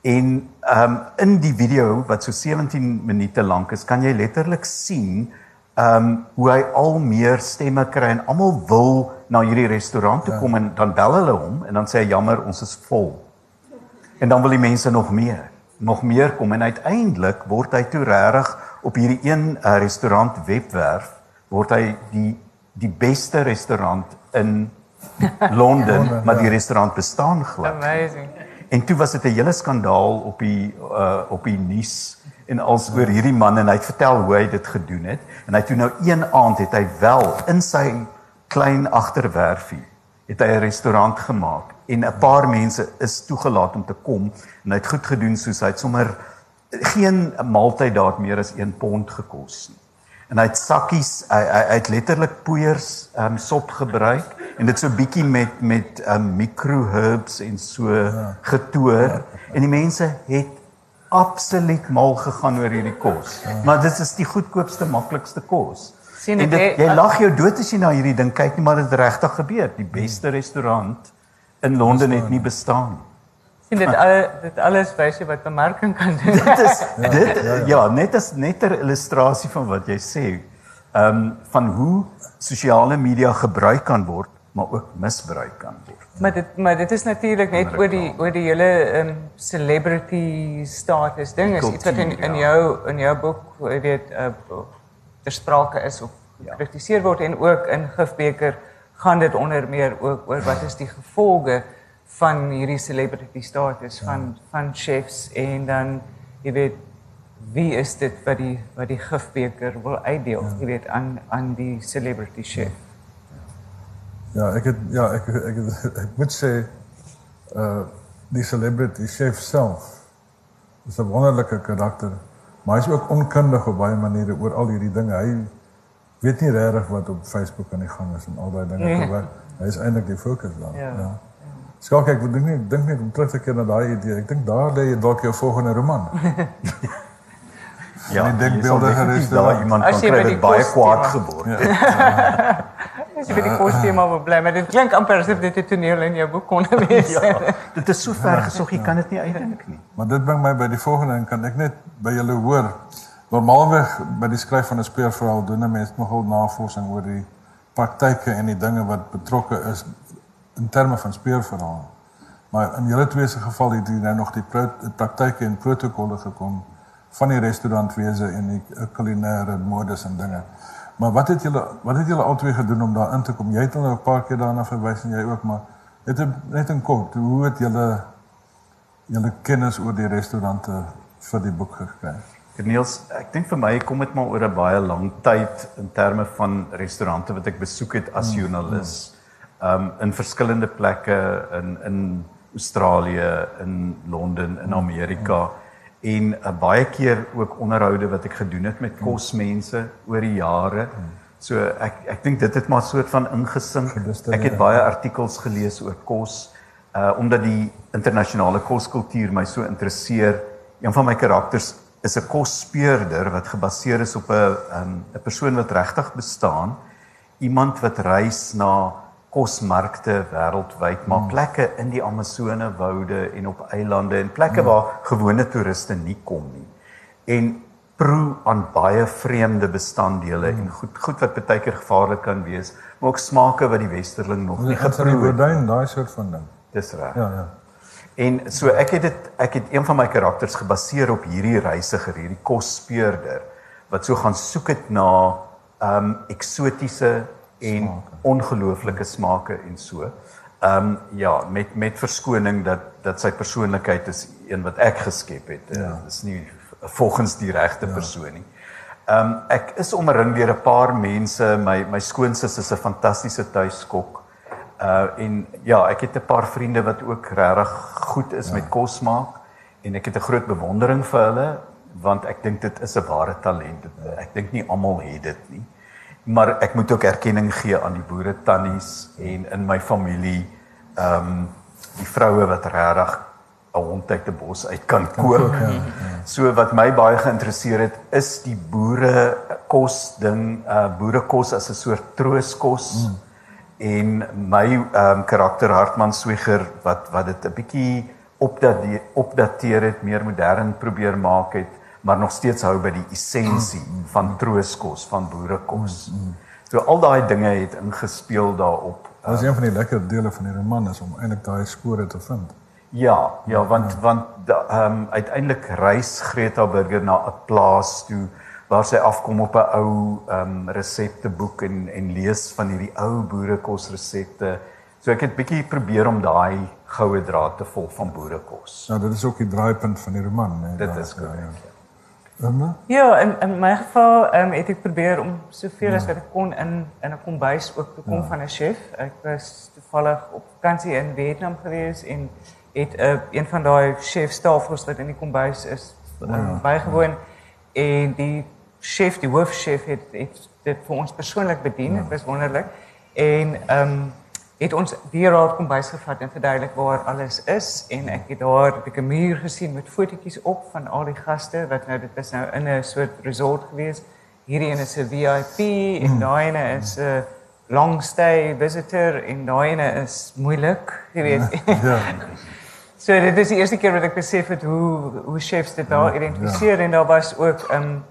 En ehm um, in die video wat so 17 minute lank is, kan jy letterlik sien ehm um, hoe hy al meer stemme kry en almal wil na hierdie restaurant toe ja. kom en dan bel hulle hom en dan sê hy jammer, ons is vol. En dan wil die mense nog meer, nog meer kom en uiteindelik word hy toe regtig op hierdie een uh, restaurant webwerf word hy die die beste restaurant in Londen, maar die restaurant bestaan glad. Amazing. En toe was dit 'n hele skandaal op die uh op die nuus en als oor hierdie man en hy het vertel hoe hy dit gedoen het en hy toe nou een aand het hy wel in sy klein agterwerfie het hy 'n restaurant gemaak en 'n paar mense is toegelaat om te kom en hy het goed gedoen soos hy het sommer geen maaltyd daar meer as 1 pond gekos nie. En hy het sakkies hy hy, hy het letterlik poeiers um sop gebruik en dit so bietjie met met um micro herbs en so ja. getoer ja. en die mense het absoluut mal gegaan oor hierdie kos. Ja. Maar dit is die goedkoopste, maklikste kos. Sien dit jy lag jou dood as jy na hierdie ding kyk nie, maar dit regtig gebeur. Die beste restaurant in Londen het nie bestaan nie. Sien dit al dit alles wys jy wat bemarking kan doen. dit is dit ja, ja. ja net as net 'n illustrasie van wat jy sê. Ehm um, van hoe sosiale media gebruik kan word maar ook misbruik kan word. Maar dit maar dit is natuurlik net oor die oor die hele um, celebrity status ding is iets wat in in ja. jou in jou boek jy weet uh, ter sprake is of ja. gekritiseer word en ook in Gifbeker gaan dit onder meer ook oor wat is die gevolge van hierdie celebrity status ja. van van chefs en dan jy weet wie is dit wat die wat die Gifbeker wil uitdeel ja. jy weet aan aan die celebrity chef. Ja. Ja, ek het ja, ek ek ek, ek moet sê uh die celebrity chef self is 'n wonderlike karakter, maar hy's ook onkundig op baie maniere oor al hierdie dinge. Hy weet nie regtig wat op Facebook aan die gang is en al daai dinge nee. gebeur. Hy is eintlik die fokus daar. Ja. ja. Skalk ek dink nie dink nie om terug te keer na daai idee. Ek dink daar lê dalk jou volgende roman. ja, ek dink beelde gerus daar iemand kan kry baie kwaad geword. Ja. As jy by die kosthema wil bly, maar dit klink amper asof dit 'n toneel in jou boek kon wees. ja, dit is so ver gesog, jy kan dit nie uitdink nie. Maar dit bring my by die volgende en kan ek net by julle hoor. Normaalweg by die skryf van 'n speurverhaal doen 'n mens nogal navorsing oor die praktyke en die dinge wat betrokke is in terme van speurverhaal. Maar in julle twee se geval het hier nou nog die praktyke en protokolle gekom van die restaurantwese en die kulinaire modes en dinge. Maar wat het julle wat het julle albei gedoen om daar in te kom? Jy het al 'n paar keer daarna verwys en jy ook, maar het net in kort, hoe het julle julle kennis oor die restaurante vir die boek gekry? Niels, ek dink vir my kom dit maar oor 'n baie lang tyd in terme van restaurante wat ek besoek het as hmm, joernalis. Um in verskillende plekke in in Australië, in Londen, in Amerika. Hmm en uh, baie keer ook onderhoude wat ek gedoen het met kosmense oor die jare. So ek ek dink dit het maar soort van ingesink. Ek het baie artikels gelees oor kos uh omdat die internasionale koskultuur my so interesseer. Een van my karakters is 'n kosspeurder wat gebaseer is op 'n 'n um, persoon wat regtig bestaan. Iemand wat reis na kosmarkte wêreldwyd, maar hmm. plekke in die Amazone woude en op eilande en plekke hmm. waar gewone toeriste nie kom nie. En proe aan baie vreemde bestanddele en hmm. goed goed wat baie keer gevaarlik kan wees, maar ook smake wat die westerling nog nie geproe het. Gordyn, daai soort van ding. Dis reg. Ja, ja. En so ek het dit ek het een van my karakters gebaseer op hierdie reisiger, hierdie kosspeurder wat so gaan soek het na um eksotiese en ongelooflike smake en so. Ehm um, ja, met met verskoning dat dat sy persoonlikheid is een wat ek geskep het. Ja. Dit is nie volgens die regte ja. persoon nie. Ehm um, ek is omring deur 'n paar mense. My my skoonsis is 'n fantastiese tuiskok. Uh en ja, ek het 'n paar vriende wat ook regtig goed is ja. met kos maak en ek het 'n groot bewondering vir hulle want ek dink dit is 'n ware talent. Ek dink nie almal het dit nie. Maar ek moet ook erkenning gee aan die boere tannies en in my familie ehm um, die vroue wat regtig 'n hond uit 'n bos uit kan kook. Ja, ja. So wat my baie geïnteresseer het is die boere kos ding, uh boerekos as 'n soort trooskos. Mm. En my ehm um, karakter Hartman Swiger wat wat dit 'n bietjie opdateer opdateer het, meer modern probeer maak het, maar nog steeds hou by die essensie van trooskos, van boerekos. So al daai dinge het ingespeel daarop. Dit is een van die lekker dele van die roman is om eintlik daai spore te vind. Ja, ja, want ja. want ehm um, uiteindelik reis Greta Burger na 'n plaas toe waar sy afkom op 'n ou ehm um, resepteboek en en lees van hierdie ou boerekos resepte. So ek het bietjie probeer om daai goue draad te volg van boerekos. Ja, dit is ook die draaipunt van die roman, nee. Dit is korrek. Ja, ja. ja, in in my geval ehm um, het ek probeer om soveel as ja. wat ek kon in in 'n kombuis ook te kom ja. van 'n chef. Ek was toevallig op vakansie in Vietnam gewees en het 'n uh, een van daai chefstafels wat in die kombuis is um, ja. bygewoon en die chef, die hoofchef het, het dit vir ons persoonlik bedien. Dit ja. was wonderlik. En ehm um, het ons weer daar kombuis gevat en verduidelik waar alles is en ek het daar 'n muur gesien met fotootjies op van al die gaste wat nou dit is nou in 'n soort resort gewees. Hierdie een is 'n VIP en hmm. daai ene is 'n long stay visitor en daai ene is moeilik, jy weet. Ja. ja. So dit is die eerste keer wat ek besef het hoe hoe chefs dit daar ja, identifiseer ja. en daar was ook um,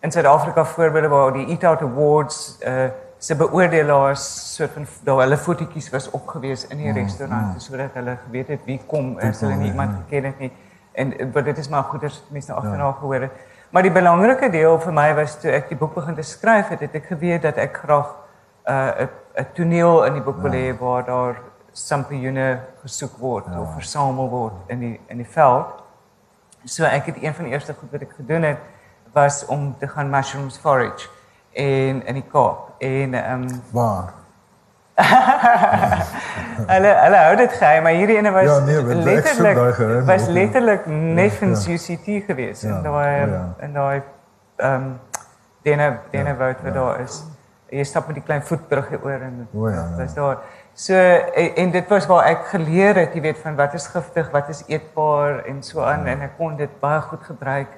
in Suid-Afrika voorbeelde waar die Eat Out Awards uh, se beoordelaars soort van daar hulle fotootjies was opgewees in die mm, restaurant mm. sodat hulle geweet het wie kom as hulle nie iemand geken het nie en wat dit is maar goeie mense nou agterna ja. gehoor het. Maar die belangrike deel vir my was toe ek die boek begin te skryf het, het ek geweet dat ek graag uh, 'n uh, 'n toneel in die boek wil hê ja. waar daar sampioene gesoek word ja. of versamel word in die in die veld. So ek het een van die eerste goed wat ek gedoen het was om te gaan mushrooms forage en in die Kaap en ehm um, waar Hulle hulle hou dit geheim, maar hierdie ene was ja, nee, letterlik was letterlik neffens ja, ja. UCT geweest ja, en daai oh, ja. en daai ehm um, dene dene ja, woud wat ja. daar is. Jy stap met die klein voetbrug oor en oh, ja, ja. daar So en, en dit was waar ek geleer het, jy weet van wat is giftig, wat is eetbaar en so aan ja. en ek kon dit baie goed gebruik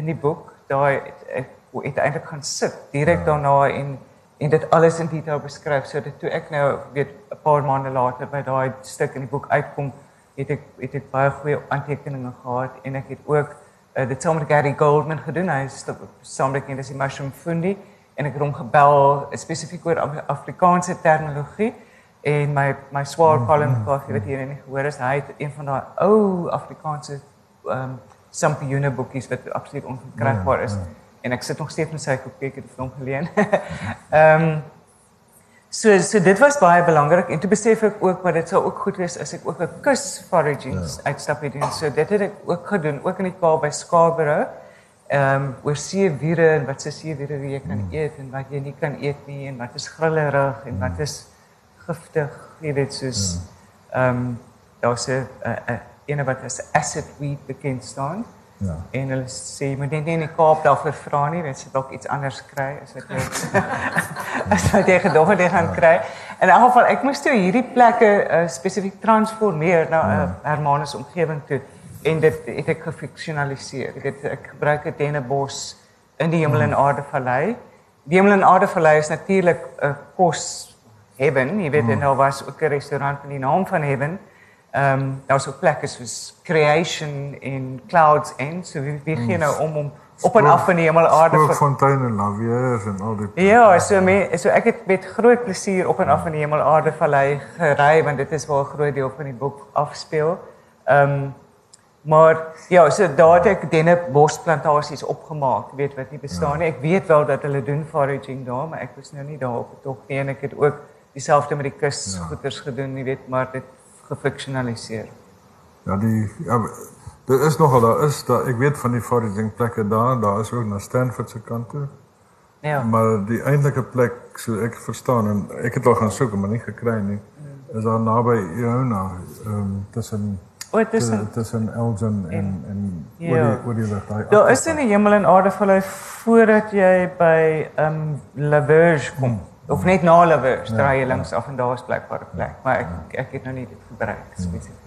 in die boek. Daai ek het eintlik gaan sit direk ja. daarna en en dit alles in detail beskryf sodat toe ek nou weet 'n paar maande later by daai stuk in die boek uitkom, het ek het ek baie goeie aantekeninge gehad en ek het ook uh, dit saam met Gary Goldman gedoen. Hy is saam met die Mushroom Fundi en ek het hom gebel spesifiek oor Afrikaanse terminologie en my my swaar Colin Coffee wat hier in gehoor is, hy het een van daai ou Afrikaanse ehm um, sampioene boekies wat absoluut onverkrygbaar is. Ja, ja. En ek sit nog steeds met sy kopie het hom geleen. Ehm um, so so dit was baie belangrik en toe besef ek ook wat dit sou ook goed wees as ek ook 'n kus foraging ja. uitstap het doen. So dit het ek ook gedoen, ook in die Kaap by Scarborough. Ehm um, oor seewiere en wat se seewiere jy kan mm. eet en wat jy nie kan eet nie en wat is grillerig en wat is mm giftig, jy weet soos ja. ehm um, daar's 'n 'n ene wat as acid weed bekend staan. Ja. En hulle sê moet net nie in die Kaap daarvoor vra nie, want jy dalk iets anders kry as wat jy as wat jy gedog het gaan ja. kry. In elk geval ek moes toe hierdie plekke uh, spesifiek transformeer na 'n ja. uh, Hermanus omgewing toe en dit het ek gefiksionaliseer. Ek het ek gebruik 'n dennebos in die Hemel en ja. Aarde Vallei. Die Hemel en Aarde Vallei is natuurlik 'n uh, kos Heaven, jy weet mm. en daar was ook 'n restaurant met die naam van Heaven. Ehm um, daar was ook plekke soos Creation in Clouds End, so wie wie gee nou om om op en af van die hemel aarde vir fonteine en laviers en al die Ja, so me so ek het met groot plesier op en af van die hemel aarde vallei gery want dit is waar 'n groot deel van die boek afspeel. Ehm um, maar ja, so daar het ek denne bosplantasies opgemaak, weet wat nie bestaan ja. nie. Ek weet wel dat hulle doen foraging daar, maar ek was nou nie daar op tog nie en ek het ook dieselfde met die kusgoeters ja. gedoen, jy weet, maar dit gefiksionaliseer. Ja, die ja, dit is nogal daar is daar ek weet van die foraging plekke daar, daar is ook na Stanford se kant toe. Ja. Maar die eintlike plek, so ek verstaan en ek het al gaan soek maar nie gekry nie. Is daar naby Iona, ehm um, tussen O, tussen tussen Elgin en en Ja. oor die oor die lug daai. Daar is in die hemel en aarde vallei voordat jy by ehm um, La Verge kom. Of net na La Verge, draai jy links af en daar is blykbaar 'n plek, maar ek ek het nou nie dit gebruik spesifiek.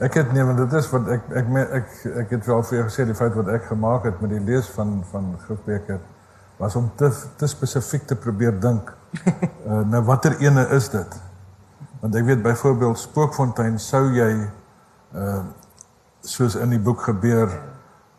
Ek het nee, want dit is wat ek ek me- ek ek het wel vir jou gesê die feit wat ek gemaak het met die lees van van Griffbeker was om te te spesifiek te probeer dink. uh, nou watter ene is dit? Want ek weet byvoorbeeld Spookfontein sou jy uh soos in die boek gebeur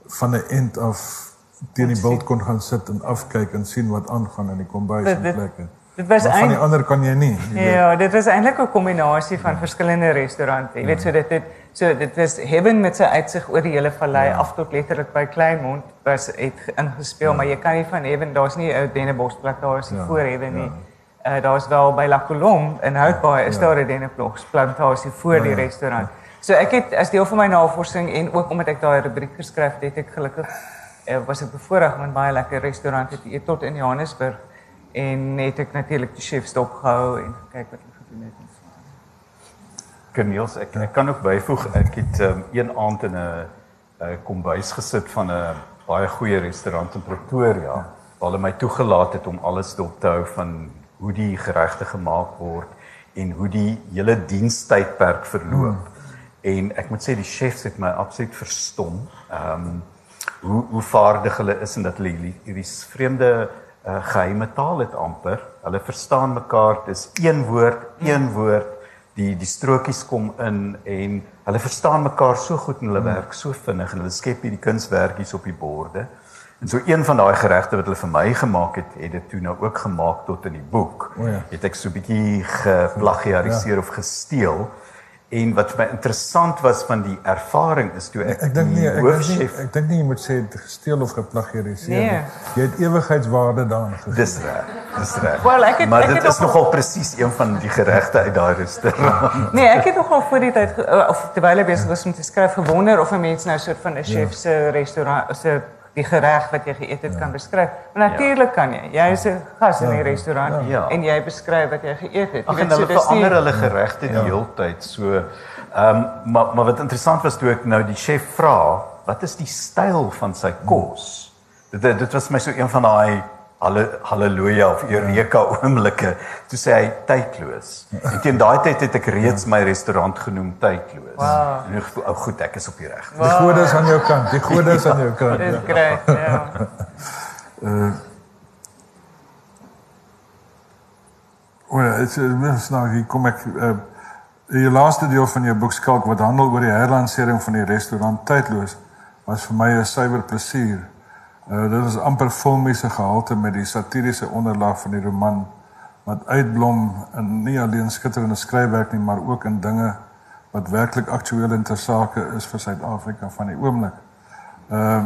van 'n end af teen die bult kon gaan sit en afkyk en sien wat aangaan in die kombuis en plekke. Dit was Maar van die eintlik ander kan jy nie. jy weet. Ja, dit was eintlik 'n kombinasie van verskillende restaurante. Jy weet so dit het so dit was Heaven met sy uitsig oor die hele vallei ja. af tot letterlik by Kleinmond was het ge- ingespeel, ja. maar jy kan nie van Heaven, daar's nie 'n ou dennebosplek daar is nie Ja, ja. voor Heaven nie. Uh daar's wel by La Colombe in Houtbaai is daar 'n denneblosplantasie voor ja, die restaurant. So ek het as deel van my navorsing en ook omdat ek daai rubriek geskryf het, het ek gelukkig uh, was ek bevoorreg om in baie lekker restaurante te eet tot in Johannesburg en het ek natuurlik die chefs dopgehou en gekyk wat hulle gedoen het. Corneels, ek ek kan ook byvoeg ek het um, een aand in 'n 'n kombuis gesit van 'n baie goeie restaurant in Pretoria waar hulle my toegelaat het om alles dop te hou van hoe die geregte gemaak word en hoe die hele dienstydperk verloop. Hmm. En ek moet sê die chefs het my absoluut verstom. Ehm um, hoe hoe vaardig hulle is en dat hulle hierdie vreemde uh, geheime taal het amper. Hulle verstaan mekaar. Dis een woord, een woord. Die die strokies kom in en hulle verstaan mekaar so goed en hulle werk so vinnig en hulle skep hierdie kunswerkies op die borde. En so een van daai geregte wat hulle vir my gemaak het, het dit toe nou ook gemaak tot in die boek. O ja. Het ek so 'n bietjie geplagiariseer ja. of gesteel. En wat vir my interessant was van die ervaring is toe ek Ek dink nie die ek dink nie ek dink nie jy moet sê gesteel of geplagiariseer Nee. nie. Jy het ewigheidswaarde daarin gegee. Dis reg. Dis reg. Wel, ek het- maar ek dit het is nogal presies een van die geregte uit daai restaurant. Nee, ek het nogal voor die tyd of terwyl ek besig was om te skryf gewonder of 'n mens nou so 'n soort van 'n chef se restaurant se die gereg wat jy geëet het kan beskryf. Maar natuurlik kan jy. Jy is 'n gas in die restaurant Ja. en jy beskryf wat jy geëet het. Jy en weet, hulle dis verander hulle geregte die hele tyd. So ehm um, maar maar wat interessant was toe ek nou die chef vra, wat is die styl van sy kos? Dit, dit was my so een van daai halle haleluja of eureka oomblikke. Toe sê hy tydloos. En teen daai tyd het ek reeds my restaurant genoem tydloos. Wow. En ek ou goed, ek is op die reg. Die gode is aan jou kant. Die gode is aan jou kant. Dis great, ja. Ja, dit is mens nou hier kom ek uh die laaste deel van jou boek skalk wat handel oor die herlansering van die restaurant tydloos was vir my 'n suiwer plesier. Uh dit is amper filmiese gehalte met die satiriese onderlaag van die roman wat uitblom in nie alleen skitterende skryfwerk nie, maar ook in dinge wat werklik aktueel en ter sake is vir Suid-Afrika van die oomblik. Ehm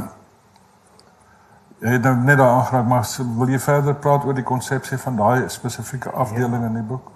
Jy het nou net daar aangeraak, maar wil jy verder praat oor die konsepsie van daai spesifieke afdeling in die boek?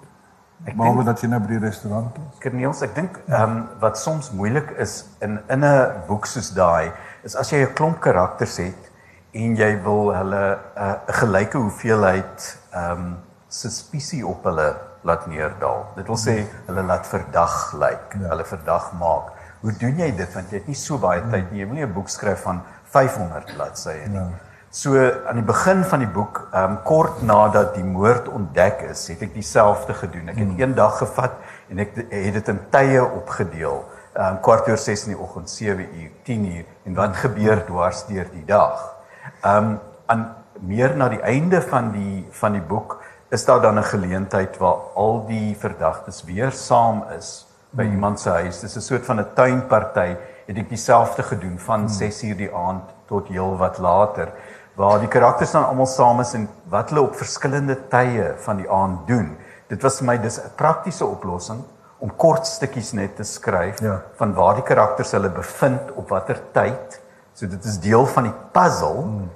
Ek Behalwe dink- dat jy nou by die restaurant is. Corneels, ek dink ehm um, wat soms moeilik is in in 'n boek soos daai is as jy 'n klomp karakters het en jy wil hulle 'n uh, gelyke hoeveelheid ehm um, suspisie op hulle laat neerdal. Dit wil sê hulle laat verdag lyk, ja. hulle verdag maak. Hoe doen jy dit want jy het nie so baie tyd nie. Jy wil nie 'n boek skryf van 500 bladsye nie. Ja. So aan die begin van die boek, ehm um, kort nadat die moord ontdek is, het ek dieselfde gedoen. Ek het hmm. een dag gevat en ek het dit in tye opgedeel. Ehm um, kwart oor 6 in die oggend, 7 uur, 10 uur en wat gebeur dwars deur die dag. Ehm um, aan meer na die einde van die van die boek is daar dan 'n geleentheid waar al die verdagtes weer saam is by hmm. iemand se huis. Dis 'n soort van 'n tuinparty. Het ek dieselfde gedoen van 6 uur die aand tot heel wat later waar die karakters dan almal saam is en wat hulle op verskillende tye van die aand doen. Dit was vir my dis 'n praktiese oplossing om kort stukkies net te skryf Ja. van waar die karakters hulle bevind op watter tyd. So dit is deel van die puzzle. Hmm.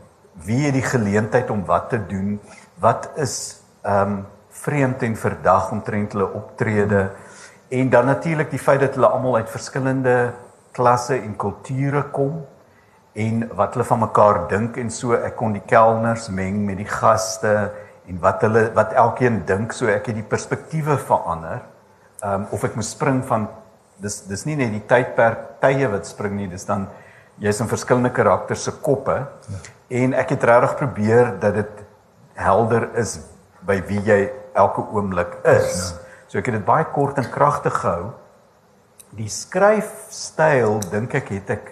Wie het die geleentheid om wat te doen? Wat is ehm um, vreemd en verdag omtrent hulle optrede? En dan natuurlik die feit dat hulle almal uit verskillende klasse en kulture kom en wat hulle van mekaar dink en so ek kon die kelners meng met die gaste en wat hulle wat elkeen dink so ek het die perspektiewe verander. Um, of ek moes spring van dis dis nie net die tydperk tye wat spring nie, dis dan jy's in verskillende karakters se koppe. Ja. En ek het regtig probeer dat dit helder is by wie jy elke oomblik is. Ja. So ek het dit baie kort en kragtig gehou. Die skryfstyl dink ek het ek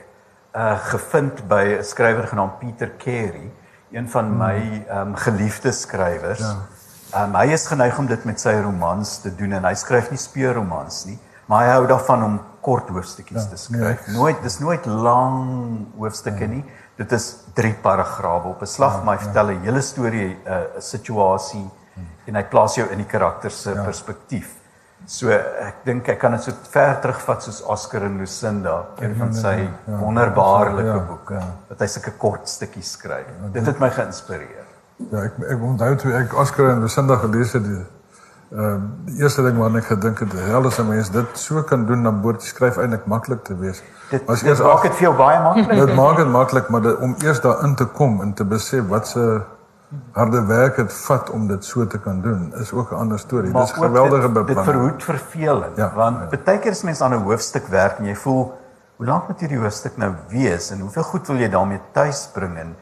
uh gevind by 'n skrywer genaamd Pieter Carey, een van hmm. my ehm um, geliefde skrywers. Ja. Um, hy is geneig om dit met sy romans te doen en hy skryf nie speurromans nie, maar hy hou daarvan om kort hoofstukkies ja, te skryf. Nee, nooit dis nooit lang hoofstukke ja. nie. Dit is drie paragrawe op 'n slag, ja, maar hy ja. vertel 'n hele storie, 'n uh, situasie hmm. en hy plaas jou in die karakter se ja. perspektief. So ek dink ek kan dit so ver terugvat soos Oscar en Lucinda, een van sy ja, ja, wonderbaarlike ja, boeke ja. wat hy sulke kort stukkies skryf. Ja, dit het my geïnspireer. Ja, ek ek onthou toe ek Oscar en Lucinda gelees het, die Ehm uh, die eerste ding waarna ek gedink het, hel as 'n mens dit so kan doen dan moet skryf eintlik maklik te wees. Dit was eers maak dit vir jou baie maklik. Dit maak dit maklik, maar dit, om eers daarin te kom en te besef wat se harde werk dit vat om dit so te kan doen, is ook 'n ander storie. Dis geweldige beplanning. Dit verhoed verveling, ja, want ja. baie keer is mense aan 'n hoofstuk werk en jy voel hoe lank moet hierdie hoofstuk nou wees en hoeveel goed wil jy daarmee tuis bring en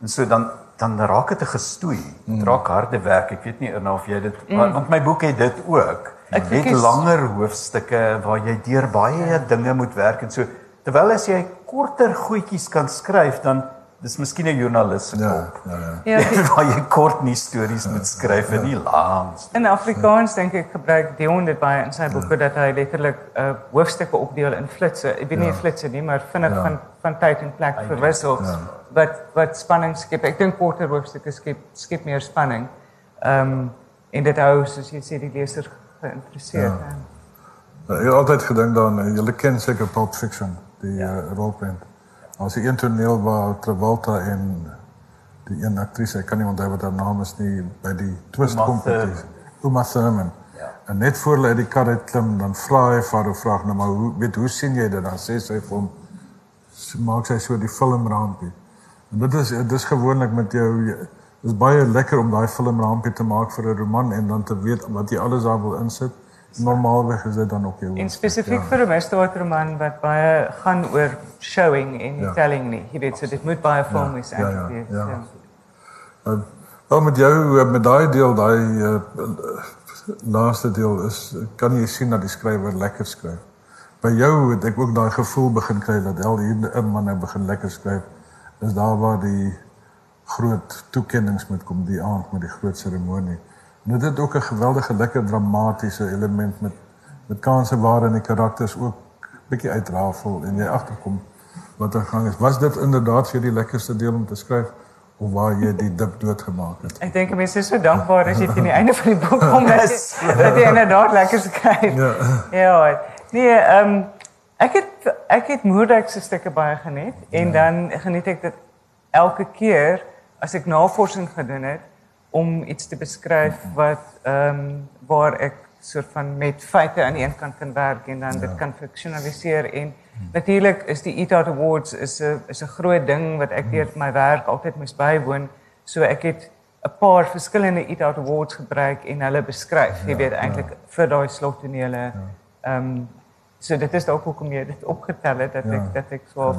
en so dan dan raak dit 'n gestoei. Dit mm. raak harde werk. Ek weet nie nou of jy dit mm. want my boek het dit ook. Ek het langer hoofstukke waar jy deur baie ja. dinge moet werk en so terwyl as jy korter goedjies kan skryf dan dis miskien 'n joernalis se ja, kop. Ja, ja. ja. waar jy kort nie stories ja, moet skryf ja, en nie lank. In Afrikaans dink ek gebruik Dion dit baie in sy boeke ja. dat hy letterlik uh, hoofstukke opdeel in flitsse. Ek weet nie ja. flitsse nie, maar vinnig ja. van van tyd en plek verwissel. Ja. Wat wat spanning skep. Ek dink korter hoofstukke skep skep meer spanning. Ehm um, en dit hou soos jy sê die leser geïnteresseerd. Ja. Ja. Ek het altyd gedink daaraan, jy ken seker Pulp Fiction, die ja. uh, rolprent. As die een toneel waar Travolta en die een aktrise, ek kan nie onthou wat haar naam is nie, by die twist kompetisie. Uma Thurman. Ja. En net voor hulle uit die kar uit klim, dan vra hy vir haar vraag nou maar hoe weet hoe sien jy dit dan sê sy vir hom maak sy so die filmrampie. En dit is dis gewoonlik met jou dis baie lekker om daai filmrampie te maak vir 'n roman en dan te weet wat jy alles daar wil insit normaalweg is dit dan ook jou. En spesifiek ja. vir 'n misdaadroman wat baie gaan oor showing en nie ja. telling nie. Jy weet, so dit moet baie filmies ja. eintlik wees. Ja. ja. ja. Uh, met jou met daai deel, daai uh, laaste deel is kan jy sien dat die skrywer lekker skryf. By jou het ek ook daai gevoel begin kry dat al hier 'n man nou begin lekker skryf. Dis daar waar die groot toekennings moet kom die aand met die groot seremonie. En dit het ook 'n geweldige lekker dramatiese element met met kanse waarin die karakters ook bietjie uitrafel en jy agterkom wat er gang is. Was dit inderdaad vir die lekkerste deel om te skryf of waar jy die dip doodgemaak het? Ek dink mense is so dankbaar as jy teen die einde van die boek kom dat, dat jy inderdaad lekker skryf. Ja. Ja. Nee, ehm um, ek het ek het Moerdijk se stukke baie geniet en ja. dan geniet ek dit elke keer as ek navorsing gedoen het om iets te beskryf wat ehm um, waar ek soort van met feite aan die een kant kan werk en dan ja. dit kan fiksionaliseer en natuurlik is die ETA Awards is 'n is 'n groot ding wat ek deur my werk altyd moes bywoon. So ek het 'n paar verskillende ETA Awards gebruik en hulle beskryf, jy ja, weet eintlik ja. vir daai slottonele. Ja. Ehm ja. um, so dit is dalk hoekom jy dit opgetel het dat ja. ek dat ek so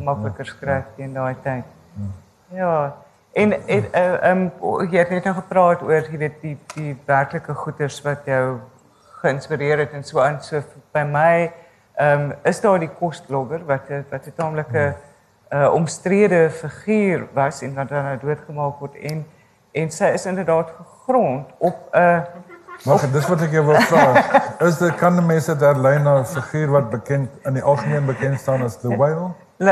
makliker skryf ja. in daai tyd. Ja. ja. En en ehm um, jy het net nou gepraat oor jy weet die die werklike goeders wat jou geïnspireer het en so aan so by my ehm um, is daar die kosblogger wat wat 'n taamlike uh, omstrede figuur was en wat dan nou doodgemaak word en en sy is inderdaad gegrond op 'n uh, Wag, dis wat ek jou wil vra. Is dit kan mense daar lyn na 'n figuur wat bekend in die algemeen bekend staan as the whale?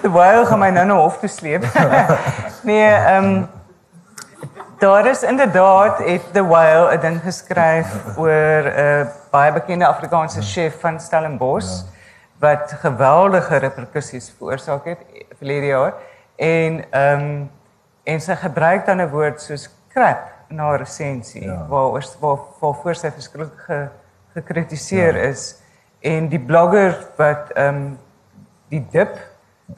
Terwyl gaan my nou na hof toe sleep. nee, ehm um, daar is inderdaad het The Whale 'n ding geskryf oor 'n uh, baie bekende Afrikaanse chef van Stellenbosch ja. wat geweldige reperkusies veroorsaak het verlede jaar en ehm um, en sy gebruik dan 'n woord soos crap na resensie ja. waar waar waar voor sy verskriklik gekritiseer ja. is en die blogger wat ehm um, die dip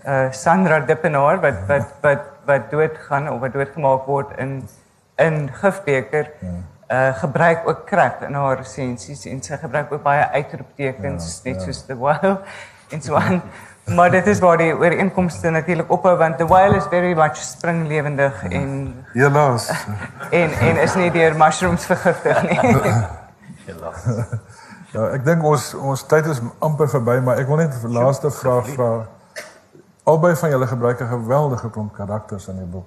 uh Sandra Dippenaar wat wat wat wat doodgaan of wat doodgemaak word in in Gifbeker. uh gebruik ook crap in haar resensies en sy gebruik ook baie uitroeptekens ja, net ja. soos the whale en so aan. maar dit is waar die ooreenkomste natuurlik ophou want the whale is very much springlewendig ja. en helaas en en is nie deur mushrooms vergiftig nie. helaas. Ja, ek dink ons ons tyd is amper verby, maar ek wil net 'n laaste vraag vra. Albei van julle gebruik 'n geweldige klomp karakters in die boek.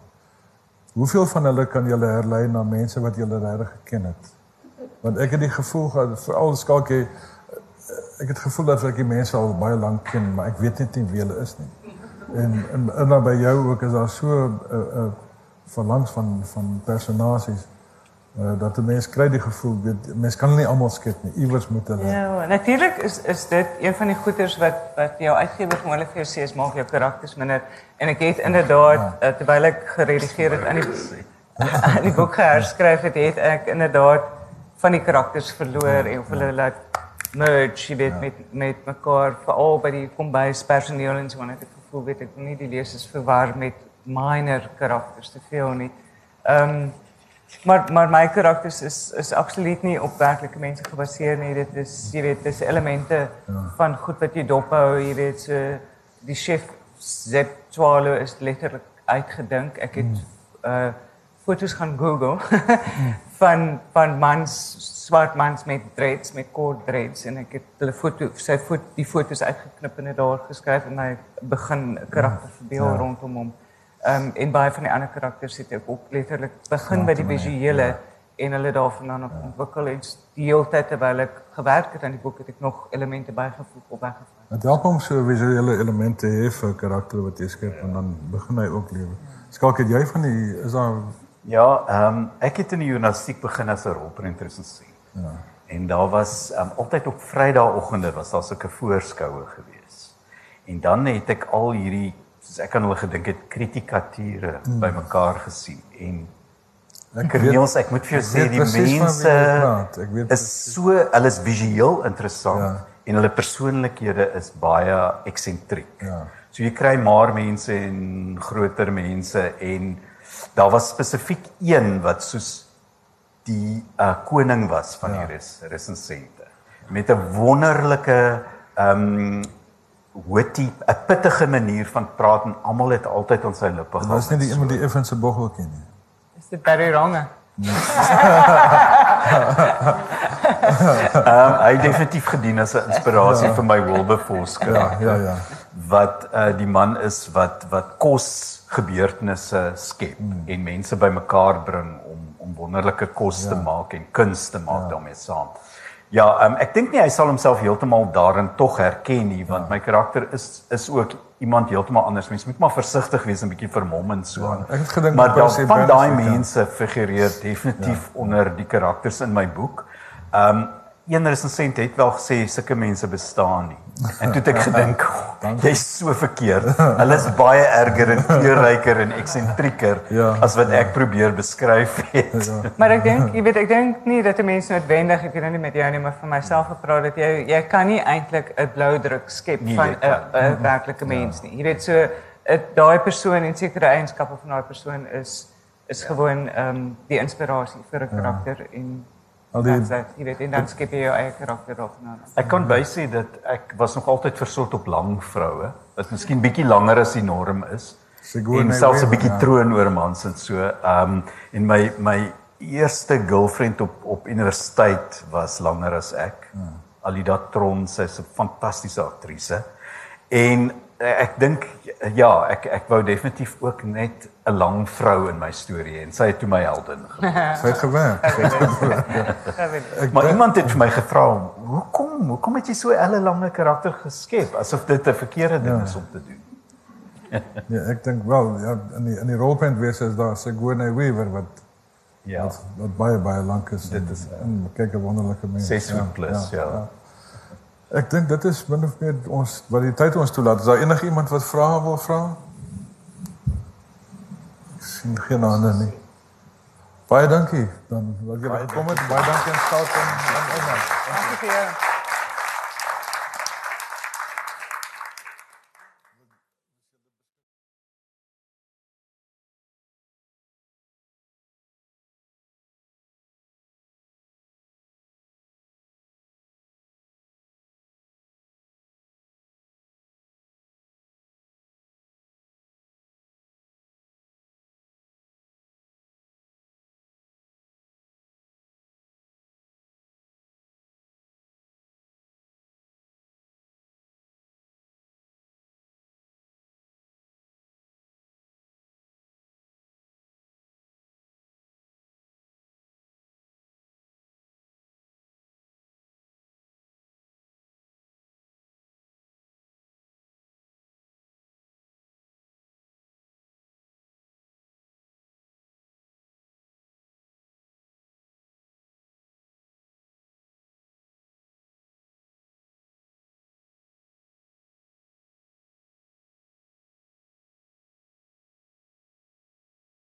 Hoeveel van hulle kan julle herlei na mense wat julle regtig geken het? Want ek het die gevoel gehad veral skalkie ek het gevoel dat ek die mense al baie lank ken, maar ek weet net nie wie hulle is nie. En en, en dan by jou ook is daar so 'n uh, uh, uh, verlangs van van personasies uh, dat 'n mens kry die gevoel weet mens kan nie almal skep nie. Iewers moet hulle Ja, natuurlik is is dit een van die goeders wat wat jou uitgewer gewoonlik vir jou sê is maak jou karakters minder en ek het inderdaad ja. uh, terwyl ek geredigeer het aan die aan die boek herskryf het, het ek inderdaad van die karakters verloor ja, en of hulle ja. laat merge jy weet ja. met met mekaar veral by die kombuispersoneel en so aan het ek gevoel weet ek nie die lesers verwar met minor karakters te veel nie. Ehm um, Maar maar my karakters is is absoluut nie op werklike mense gebaseer nie. Dit is jy weet, dis elemente ja. van goed wat jy dophou, jy weet, so die chef Zep Twalo is letterlik uitgedink. Ek het mm. uh foto's gaan Google van van mans swart mans met dreads met kort dreads en ek het hulle foto sy foto die foto's uitgeknip en dit daar geskryf en hy begin 'n karakter ja. verbeel ja. rondom hom. Ehm um, en baie van die ander karakters het ek ook letterlik begin by die visuele ja. en hulle daarvan dan ja. ontwikkel en die hele tyd terwyl ek gewerk het aan die boek het ek nog elemente bygevoeg of weggevat. Dit help om so visuele elemente hê vir karakter wat jy skep ja. en dan begin hy ook lewe. Skalk het jy van die is daar Ja, ehm um, ek het in die journalistiek begin as 'n rolprenter sien. Ja. En daar was um, altyd op Vrydagoggende was daar sulke voorskoue gewees. En dan het ek al hierdie soos ek aan hulle gedink het kritikature hmm. bymekaar gesien en ek Niels ek moet vir jou sê die mense ek weet is so hulle is visueel interessant ja. en hulle persoonlikhede is baie eksentriek. Ja. So jy kry maar mense en groter mense en daar was spesifiek een wat soos die uh, koning was van ja. die res, resensente met 'n wonderlike ehm um, witty, 'n pittige manier van praat en almal het altyd aan sy lippe gehad. Dit was nie die iemand die effense boggeltjie nie. Is dit baie wrong? Ehm hy definitief gedien as 'n inspirasie ja. vir my Wilberforce. Ja, ja, ja. Wat uh die man is wat wat kos gebeurtenisse skep hmm. en mense bymekaar bring om om wonderlike kos ja. te maak en kuns te maak ja. daarmee saam. Ja, um, ek dink nie hy sal homself heeltemal daarin tog herken nie, want ja. my karakter is is ook iemand heeltemal anders. Mens moet maar versigtig wees en bietjie vermom en so aan. Ja, ek het gedink maar daar van daai mense figureer definitief ja. onder die karakters in my boek. Ehm um, een resensent het wel gesê sulke mense bestaan nie. En toe het ek gedink, oh, jy's so verkeerd. Hulle is baie erger en kleurryker en eksentrieker ja, as wat ek ja. probeer beskryf het. Ja. Maar ek dink, jy weet, ek dink nie dat 'n mens noodwendig, ek weet nou nie met jou nie, maar vir myself gepraat dat jy jy kan nie eintlik 'n blou druk skep nee, van 'n werklike mens nie. Jy weet so daai persoon en sekere eienskappe van daai persoon is is gewoon ehm um, die inspirasie vir 'n karakter ja. en Al die jy weet en dan skep jy jou eie karakter op nou. Ek kan bysê dat ek was nog altyd versot op lang vroue wat miskien bietjie langer as die norm is. En selfs 'n bietjie ja. troon oor mans en so. Ehm um, en my my eerste girlfriend op op universiteit was langer as ek. Ja. Alida Tron, sy's 'n fantastiese aktrise. En ek dink ja, ek ek wou definitief ook net 'n lang vrou in my storie en sy het toe my heldin geword. sy het gewerk. maar iemand het vir my gevra, "Hoekom? Hoekom het jy so 'n lange karakter geskep asof dit 'n verkeerde ding ja. is om te doen?" ja, ek dink wel, ja, in die in die rolprent wese is daar Sigourney Weaver wat ja, wat, wat baie baie lank is. Dit is en, kyk 'n wonderlike mens. 6 ja, plus, ja. ja. ja. Ek dink dit is min of meer ons wat die tyd ons toelaat. Is daar enige iemand wat vrae wil vra? Ek sien geen hande nie. Baie dankie. Dan wil jy baie kom met baie dankie aan Skalk en en Emma. Dankie vir jou.